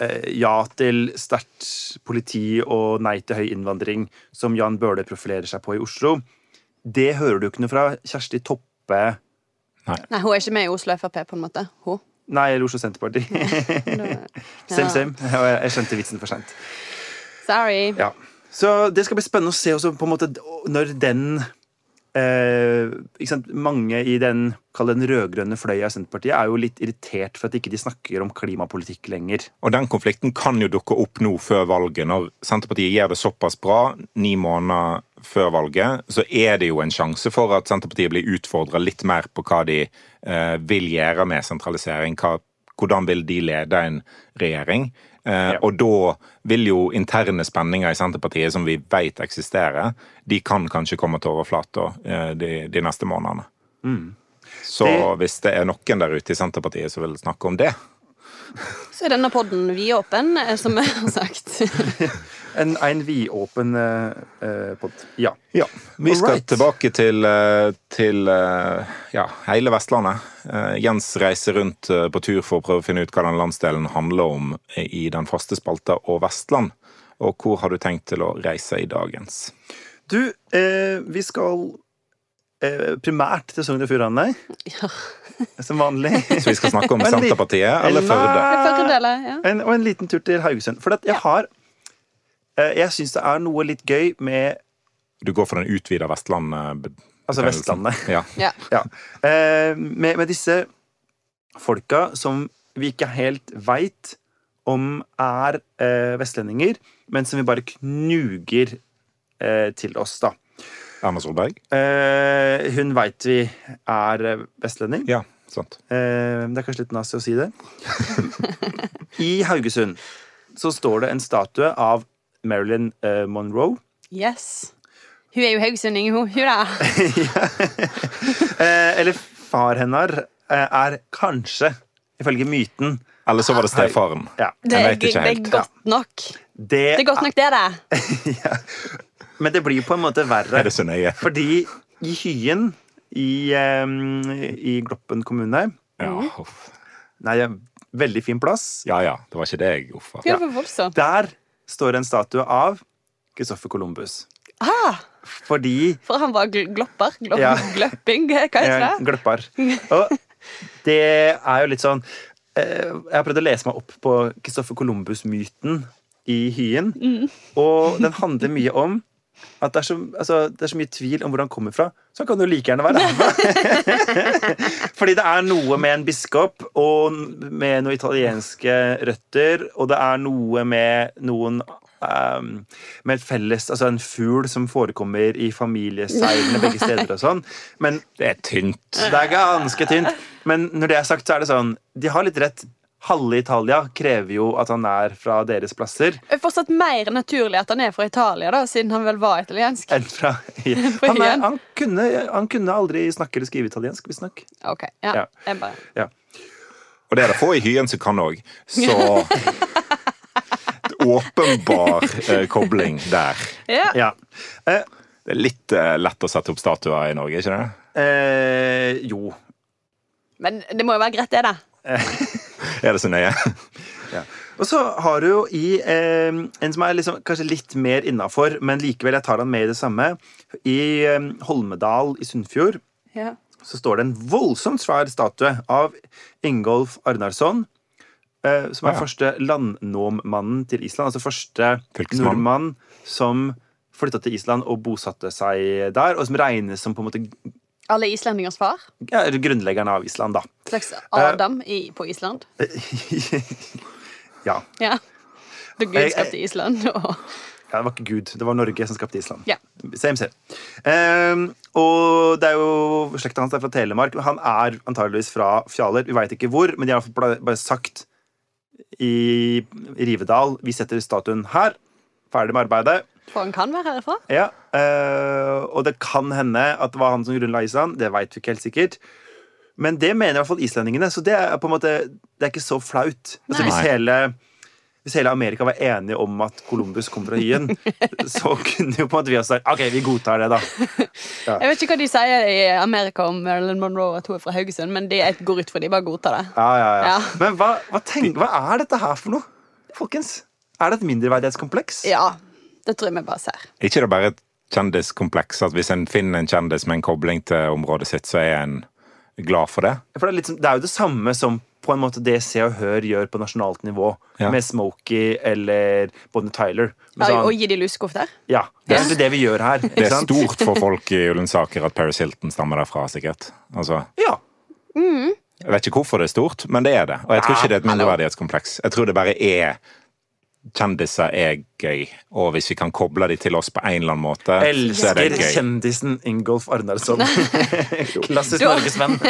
eh, ja til sterkt politi og nei til høy innvandring, som Jan Bøhler profilerer seg på i Oslo, det hører du ikke noe fra Kjersti Toppe Nei, hun er ikke med i Oslo Frp, på en måte. Hun. Nei, eller Oslo Senterparti. same, same. Jeg skjønte vitsen for seint. Sorry. Ja. Så det skal bli spennende å se også på en måte når den eh? Mange i den, den rød-grønne fløya av Senterpartiet er jo litt irritert for at ikke de snakker om klimapolitikk lenger. Og den konflikten kan jo dukke opp nå før valget. Når Senterpartiet gjør det såpass bra ni måneder før valget, så er det jo en sjanse for at Senterpartiet blir utfordra litt mer på hva de eh, vil gjøre med sentralisering. Hva, hvordan vil de lede en regjering? Eh, Ja. Og da vil jo interne spenninger i Senterpartiet, som vi vet eksisterer, de kan kanskje komme til overflata eh, de, de neste månedene. Så Det- hvis det er noen der ute i Senterpartiet som vil snakke om det, Så er denne podden vidåpen, eh, som jeg har sagt. En, en vidåpen eh, eh, pod. Ja. Ja, vi skal Alright. tilbake til, eh, til eh, ja, hele Vestlandet. Jens reiser rundt på tur for å prøve å finne ut hva den landsdelen handler om i den faste spalta Og Vestland. Og hvor har du tenkt til å reise i dagens? Du, eh, vi skal eh, primært til Sogn og Fjordane, Ja. som vanlig. Så vi skal snakke om Senterpartiet eller Førde? Førde, ja. En, og en liten tur til Haugesund. For at jeg har eh, Jeg syns det er noe litt gøy med Du går for den utvida Vestlandet? Altså Vestlandet. Ja. ja. Ja. Eh, med, med disse folka som vi ikke helt veit om er eh, vestlendinger, men som vi bare knuger eh, til oss, da. Erna Solberg? Eh, hun veit vi er eh, vestlending. Ja, sant. Eh, det er kanskje litt nazi å si det. I Haugesund så står det en statue av Marilyn eh, Monroe. Yes. Hun er jo haugesunding, hun. Hun da. Eh, eller far hennes eh, er kanskje, ifølge myten Eller så var det stefaren. ja, Det er, det er godt nok. det, Det er godt nok, det, det. ja. Men det blir på en måte verre. Er det så nøye? Fordi i Hyen i, um, i Gloppen kommune Ja, uff. Nei, veldig fin plass. ja, ja. Det var ikke det jeg uffa. Ja. er? Der står en statue av Christoffer Columbus. Ah, Fordi for han var gl glopper. Glo Ja. Gløpping, hva heter det? gløpper. Og det er jo litt sånn eh, Jeg har prøvd å lese meg opp på Christoffer Columbus-myten i Hyen. Og den handler mye om at det er, så, altså, det er så mye tvil om hvor han kommer fra, så han kan jo like gjerne være ræva. Fordi det er noe med en biskop og med noen italienske røtter, og det er noe med noen um, med et felles Altså en fugl som forekommer i familieseilene begge steder og sånn. Men Det er tynt. det er ganske tynt. Men når det er sagt, så er det sånn De har litt rett. Halve Italia krever jo at han er fra deres plasser. Det er fortsatt mer naturlig at han er fra Italia, da, siden han vel var italiensk. Enn fra ja. han, er, han, kunne, han kunne aldri snakke eller skrive italiensk, visstnok. Ok, ja. Ja. Jeg bare... Og det er det få i Hyen som kan òg. Så Åpenbar eh, kobling der. Ja. Ja. Eh, Det er litt eh, lett å sette opp statuer i Norge, ikke det? eh, jo. Men det må jo være greit, det, da. Er det så nøye? Og så har du jo i eh, en som er liksom, kanskje litt mer innafor, men likevel jeg tar han med i det samme. I eh, Holmedal i Sunnfjord Ja. så står det en voldsomt svær statue av Ingolf Arnarsson. Eh, som er Ja. første landnåmmannen til Island. Altså første nordmann som flytta til Island og bosatte seg der. Og som regnes som på en måte Alle islendingers far. ja, grunnleggeren av Island, da. Slags Adam i, på Island. ja. Ja. Da Gud skapte Island. Og... Ja, Det var ikke Gud, det var Norge som skapte Island. Ja. Same, same. Um, og det er jo slekta hans er fra Telemark. Han er antageligvis fra Fjaler. Vi veit ikke hvor, men de har bare sagt i Rivedal Vi setter statuen her. Ferdig med arbeidet. For han kan være herfra. Ja, eh, Og det kan hende at det var han som grunnla Island. Det veit vi ikke helt sikkert. Men det mener i hvert fall islendingene, så det er på en måte Det er ikke så flaut. Altså, hvis, hele, hvis hele Amerika var enige om at Columbus kom fra Hyen, så kunne jo på en måte vi også sagt OK, vi godtar det, da. Jeg vet ikke hva de sier i Amerika om Marilyn Monroe at hun er fra Haugesund, men de går ut fra de bare godtar det. Ja, ja, ja. Ja. Men hva, hva, tenk, hva er dette her for noe, folkens? Er det et mindreverdighetskompleks? Ja, det tror jeg vi bare ser. Ikke det bare et kjendiskompleks at hvis en finner en kjendis med en kobling til området sitt, så er en glad for det? For det er, litt, det er jo det samme som på en måte det Se og Hør gjør på nasjonalt nivå, Ja. med Smokey eller Bonnie Tyler. Ja, sånn- og gi de lusekofter. Ja, det er egentlig det vi gjør her. Det er sant? stort for folk i Ullensaker at Paris Hilton stammer derfra, sikkert. Altså, Ja. jeg vet ikke hvorfor det er stort, men det er det. Og jeg tror ikke det er et mindreverdighetskompleks. Jeg tror det bare er Kjendiser er gøy, og hvis vi kan koble de til oss på en eller annen måte, så er Elsker det gøy. kjendisen Ingolf Arnarsson. Klassisk norgesvenn.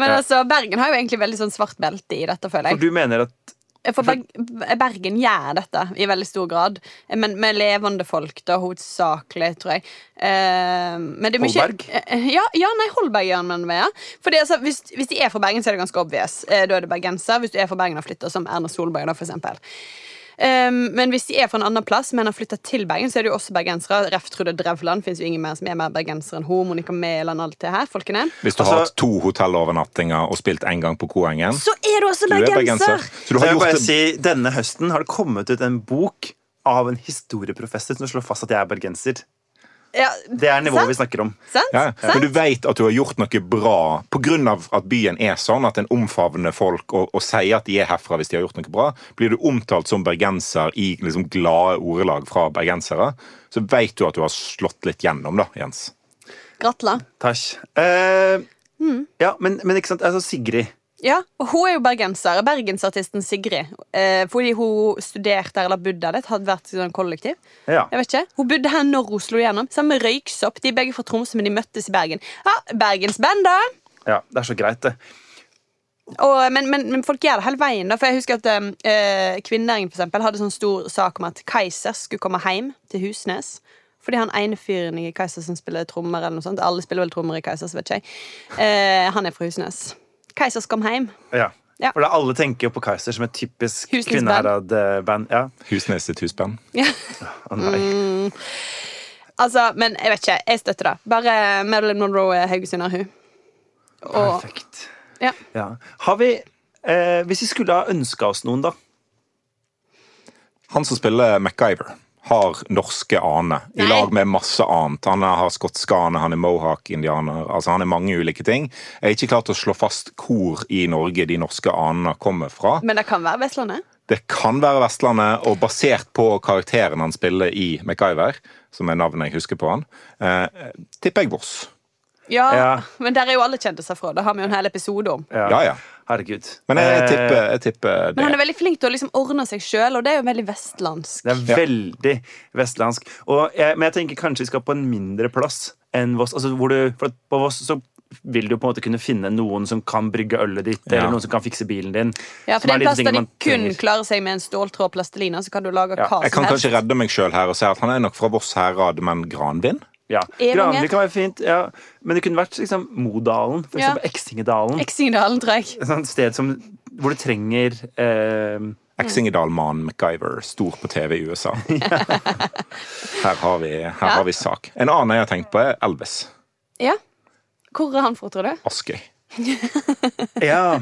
Men altså, Bergen har jo egentlig veldig sånn svart belte i dette, føler jeg. For du mener at For Bergen gjør dette i veldig stor grad, men med levende folk, da, hovedsakelig, tror jeg. Eh, men det er mye Holberg? Eh, Ja, ja, nei, Holberg gjør man med, ja. Fordi, altså, hvis, hvis de er fra Bergen, så er det ganske obvious. Eh, da er det bergenser. Hvis du er fra Bergen og flytter, som Erna Solberg, da, for eksempel. Um, men hvis de er fra en annen plass, men har flytta til Bergen, så er det jo også bergensere. Ref. Trude Drevland fins jo ingen mer som er mer bergensere enn hun. Monica Mæland, alt det her. Folkene. Hvis du Altså- har hatt to hotellovernattinger og spilt en gang på Koengen, Så er du også du er bergenser! bergenser. Så du har Så jeg gjort bare det si, Denne høsten har det kommet ut en bok av en historieprofessor som slår fast at jeg er bergenser. Ja, Det er nivået Sant? vi snakker om. sant? Ja. Sant? men du vet at du har gjort noe bra pga. at byen er sånn at en omfavner folk og, og sier at de er herfra hvis de har gjort noe bra. Blir du omtalt som bergenser i liksom glade ordelag fra bergensere, så vet du at du har slått litt gjennom, da, Jens. Gratulerer. Takk. Eh, mm. Ja, men, men ikke sant, altså Sigrid Ja, og hun er jo bergenser. Bergensartisten Sigrid. Eh, fordi hun studerte her eller bodde der. Det hadde vært sånn kollektiv. Ja. Jeg vet ikke. Hun bodde her når hun slo igjennom. Sammen med Røyksopp. De er begge fra Tromsø, men de møttes i Bergen. Ja, Bergensband, da! ja, det er så greit, det. Og, men, men, men folk gjør det hele veien. Da. For jeg husker at eh, Kvinnenæringen for eksempel, hadde sånn stor sak om at Kaiser skulle komme hjem til Husnes. Fordi han ene fyren i Kaiser som spiller trommer, eller noe sånt Alle spiller vel trommer i Kaisers, så vet ikke jeg. Eh, han er fra Husnes. Kaisers kom hjem. Ja. Ja. For da alle tenker jo på Kaiser som et typisk kvinneherad-band. Ja. Husnes sitt husband. Ja. Å nei. Mm. Altså, men jeg vet ikke. Jeg støtter det. Bare Marilyn Monroe er haugesunder, hun. Og Perfekt. ja. Ja. Har vi eh, Hvis vi skulle ha ønska oss noen, da? Han som spiller MacGyver, har norske aner i lag med masse annet. Han har skotske aner, han er mohawk-indianer. altså Han er mange ulike ting. Jeg har ikke klart å slå fast hvor i Norge de norske anene kommer fra. Men det kan være Vestlandet. Det kan være Vestlandet, og basert på karakteren han spiller i MacGyver, som er navnet jeg husker på han, eh, tipper jeg Voss. Ja, Ja. men der er jo alle kjendiser fra. Det har vi jo en hel episode om. Ja. Ja. Herregud. Men jeg, jeg Eh, tipper, jeg tipper Men han er veldig flink til å liksom ordne seg sjøl, og det er jo veldig vestlandsk. Det er veldig vestlandsk. Og jeg, men jeg tenker kanskje vi skal på en mindre plass enn Voss. Altså, hvor du, for på Voss så vil du på en måte kunne finne noen som kan brygge ølet ditt, Ja. eller noen som kan fikse bilen din. Ja, for det er en plass der de kun trenger. klarer seg med en ståltråd og plastelina, så kan du lage Ja, hva Jeg kan kanskje redde meg sjøl her og si at han er nok fra Voss herad, men Granvin? Ja. Granli kan være fint, ja. men det kunne vært liksom Modalen, for Ja. eksempel Eksingedalen. Eksingedalen, tror jeg. Et sånt sted som, hvor du trenger eh, Eksingedalmannen MacGyver, stor på TV i USA. Her har vi, her har vi sak. En annen jeg har tenkt på, er Elvis Ja. Hvor er han fra, tror du? Askøy. Ja.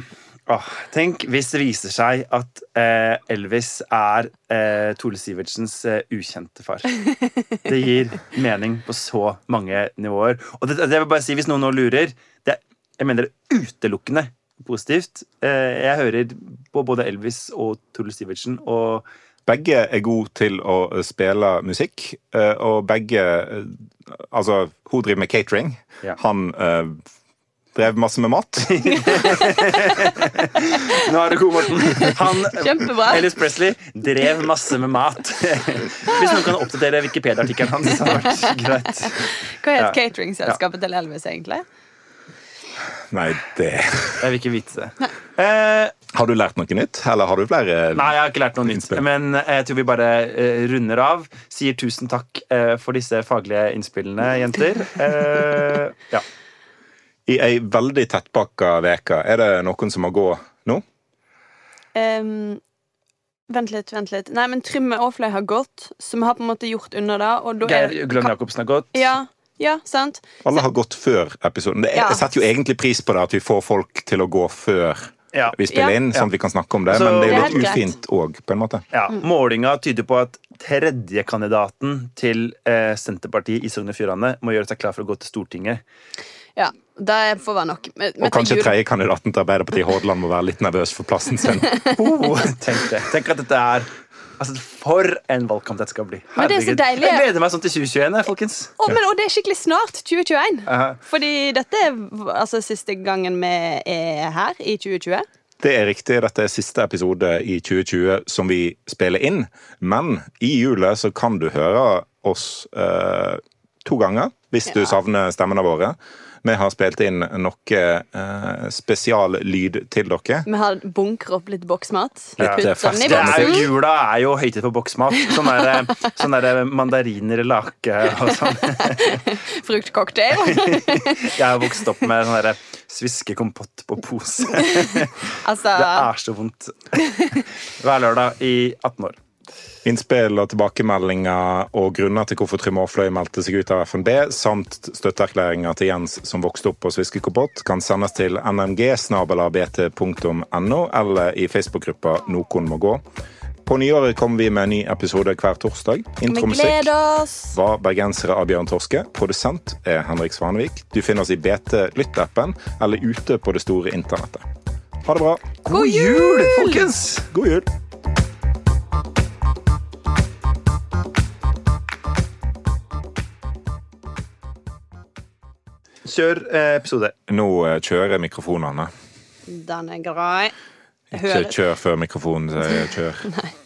Åh, tenk hvis det viser seg at eh, Elvis er eh, Tore Sivertsens eh, ukjente far. Det gir mening på så mange nivåer. Og det, det vil bare si, hvis noen nå lurer det, Jeg mener det utelukkende positivt. Eh, jeg hører på både Elvis og Tore Sivertsen, og Begge er gode til å spille musikk, eh, og begge eh, Altså, hun driver med catering. Ja. Han eh, drev masse med mat. Nå er det god, Morten. Han, Kjempebra. Ellis Presley drev masse med mat. Hvis noen kan oppdatere Wikipedia-artikkelen hans, så hadde det vært greit. Hva het Ja. cateringselskapet til Elvis, egentlig? Nei, det Jeg vil ikke vite det. Eh, Har du lært noe nytt, eller har du flere nei, jeg har ikke lært noe nytt. Men jeg tror vi bare eh, runder av. Sier tusen takk eh, for disse faglige innspillene, jenter. Eh, ja. I ei veldig tettpakka veke, er det noen som må gå nå? Um, vent litt, vent litt. Nei, men Trymme Aafløy har gått, så vi har på en måte gjort under det. Og Geir Glønn Jacobsen har gått. Ja, ja, sant? Alle har gått før episoden. Det er, Ja. Jeg setter jo egentlig pris på det at vi får folk til å gå før Ja. vi spiller Ja. inn, sånn at vi kan snakke om det. Så, men det er jo litt ufint òg, på en måte. Ja, Mm. Målinga tyder på at tredjekandidaten til eh, Senterpartiet i Sogn og Fjordane må gjøre seg klar for å gå til Stortinget. Ja, det får være nok. Men- Og kanskje jul- tredjekandidaten til Arbeiderpartiet i Hordaland må være litt nervøs for plassen sin. Oh, tenk det. Tenk at dette er Altså, For en valgkamp dette skal bli. Men det er så Herregud. deilig. Jeg gleder meg sånn til 2021, folkens. Å, men, og det er skikkelig snart. 2021. Aha. Fordi dette er altså siste gangen vi er her i 2020. Det er riktig. Dette er siste episode i 2020 som vi spiller inn. Men i julet så kan du høre oss eh, to ganger hvis du Ja. savner stemmene våre. Vi har spilt inn noe eh, spesiallyd til dere. Vi har bunkret opp litt boksmat. Litt, i Det er jo, jula er jo høytid for boksmat. Sånn der, sånn der mandariner i lake og sånn. Fruktcocktail. Jeg har vokst opp med sånn derre sviskekompott på pose. altså, Det er så vondt. Hver lørdag i 18 år. Innspill og tilbakemeldinger og grunner til hvorfor Trym Aafløy meldte seg ut av FNB, samt støtteerklæringer til Jens som vokste opp på Sviskekompott, kan sendes til nmg.bt.no eller i Facebook-gruppa Nokon må gå. På nyåret kommer vi med en ny episode hver torsdag. Intromusikk var bergensere av Bjørn Torske. Produsent er Henrik Svanevik. Du finner oss i BT Lytt-appen eller ute på det store internettet. Ha det bra. God jul! folkens! God jul! Kjør eh, episode. Nå eh, kjører mikrofonene. Den er grei. Ikke kjør før mikrofonen sier kjør.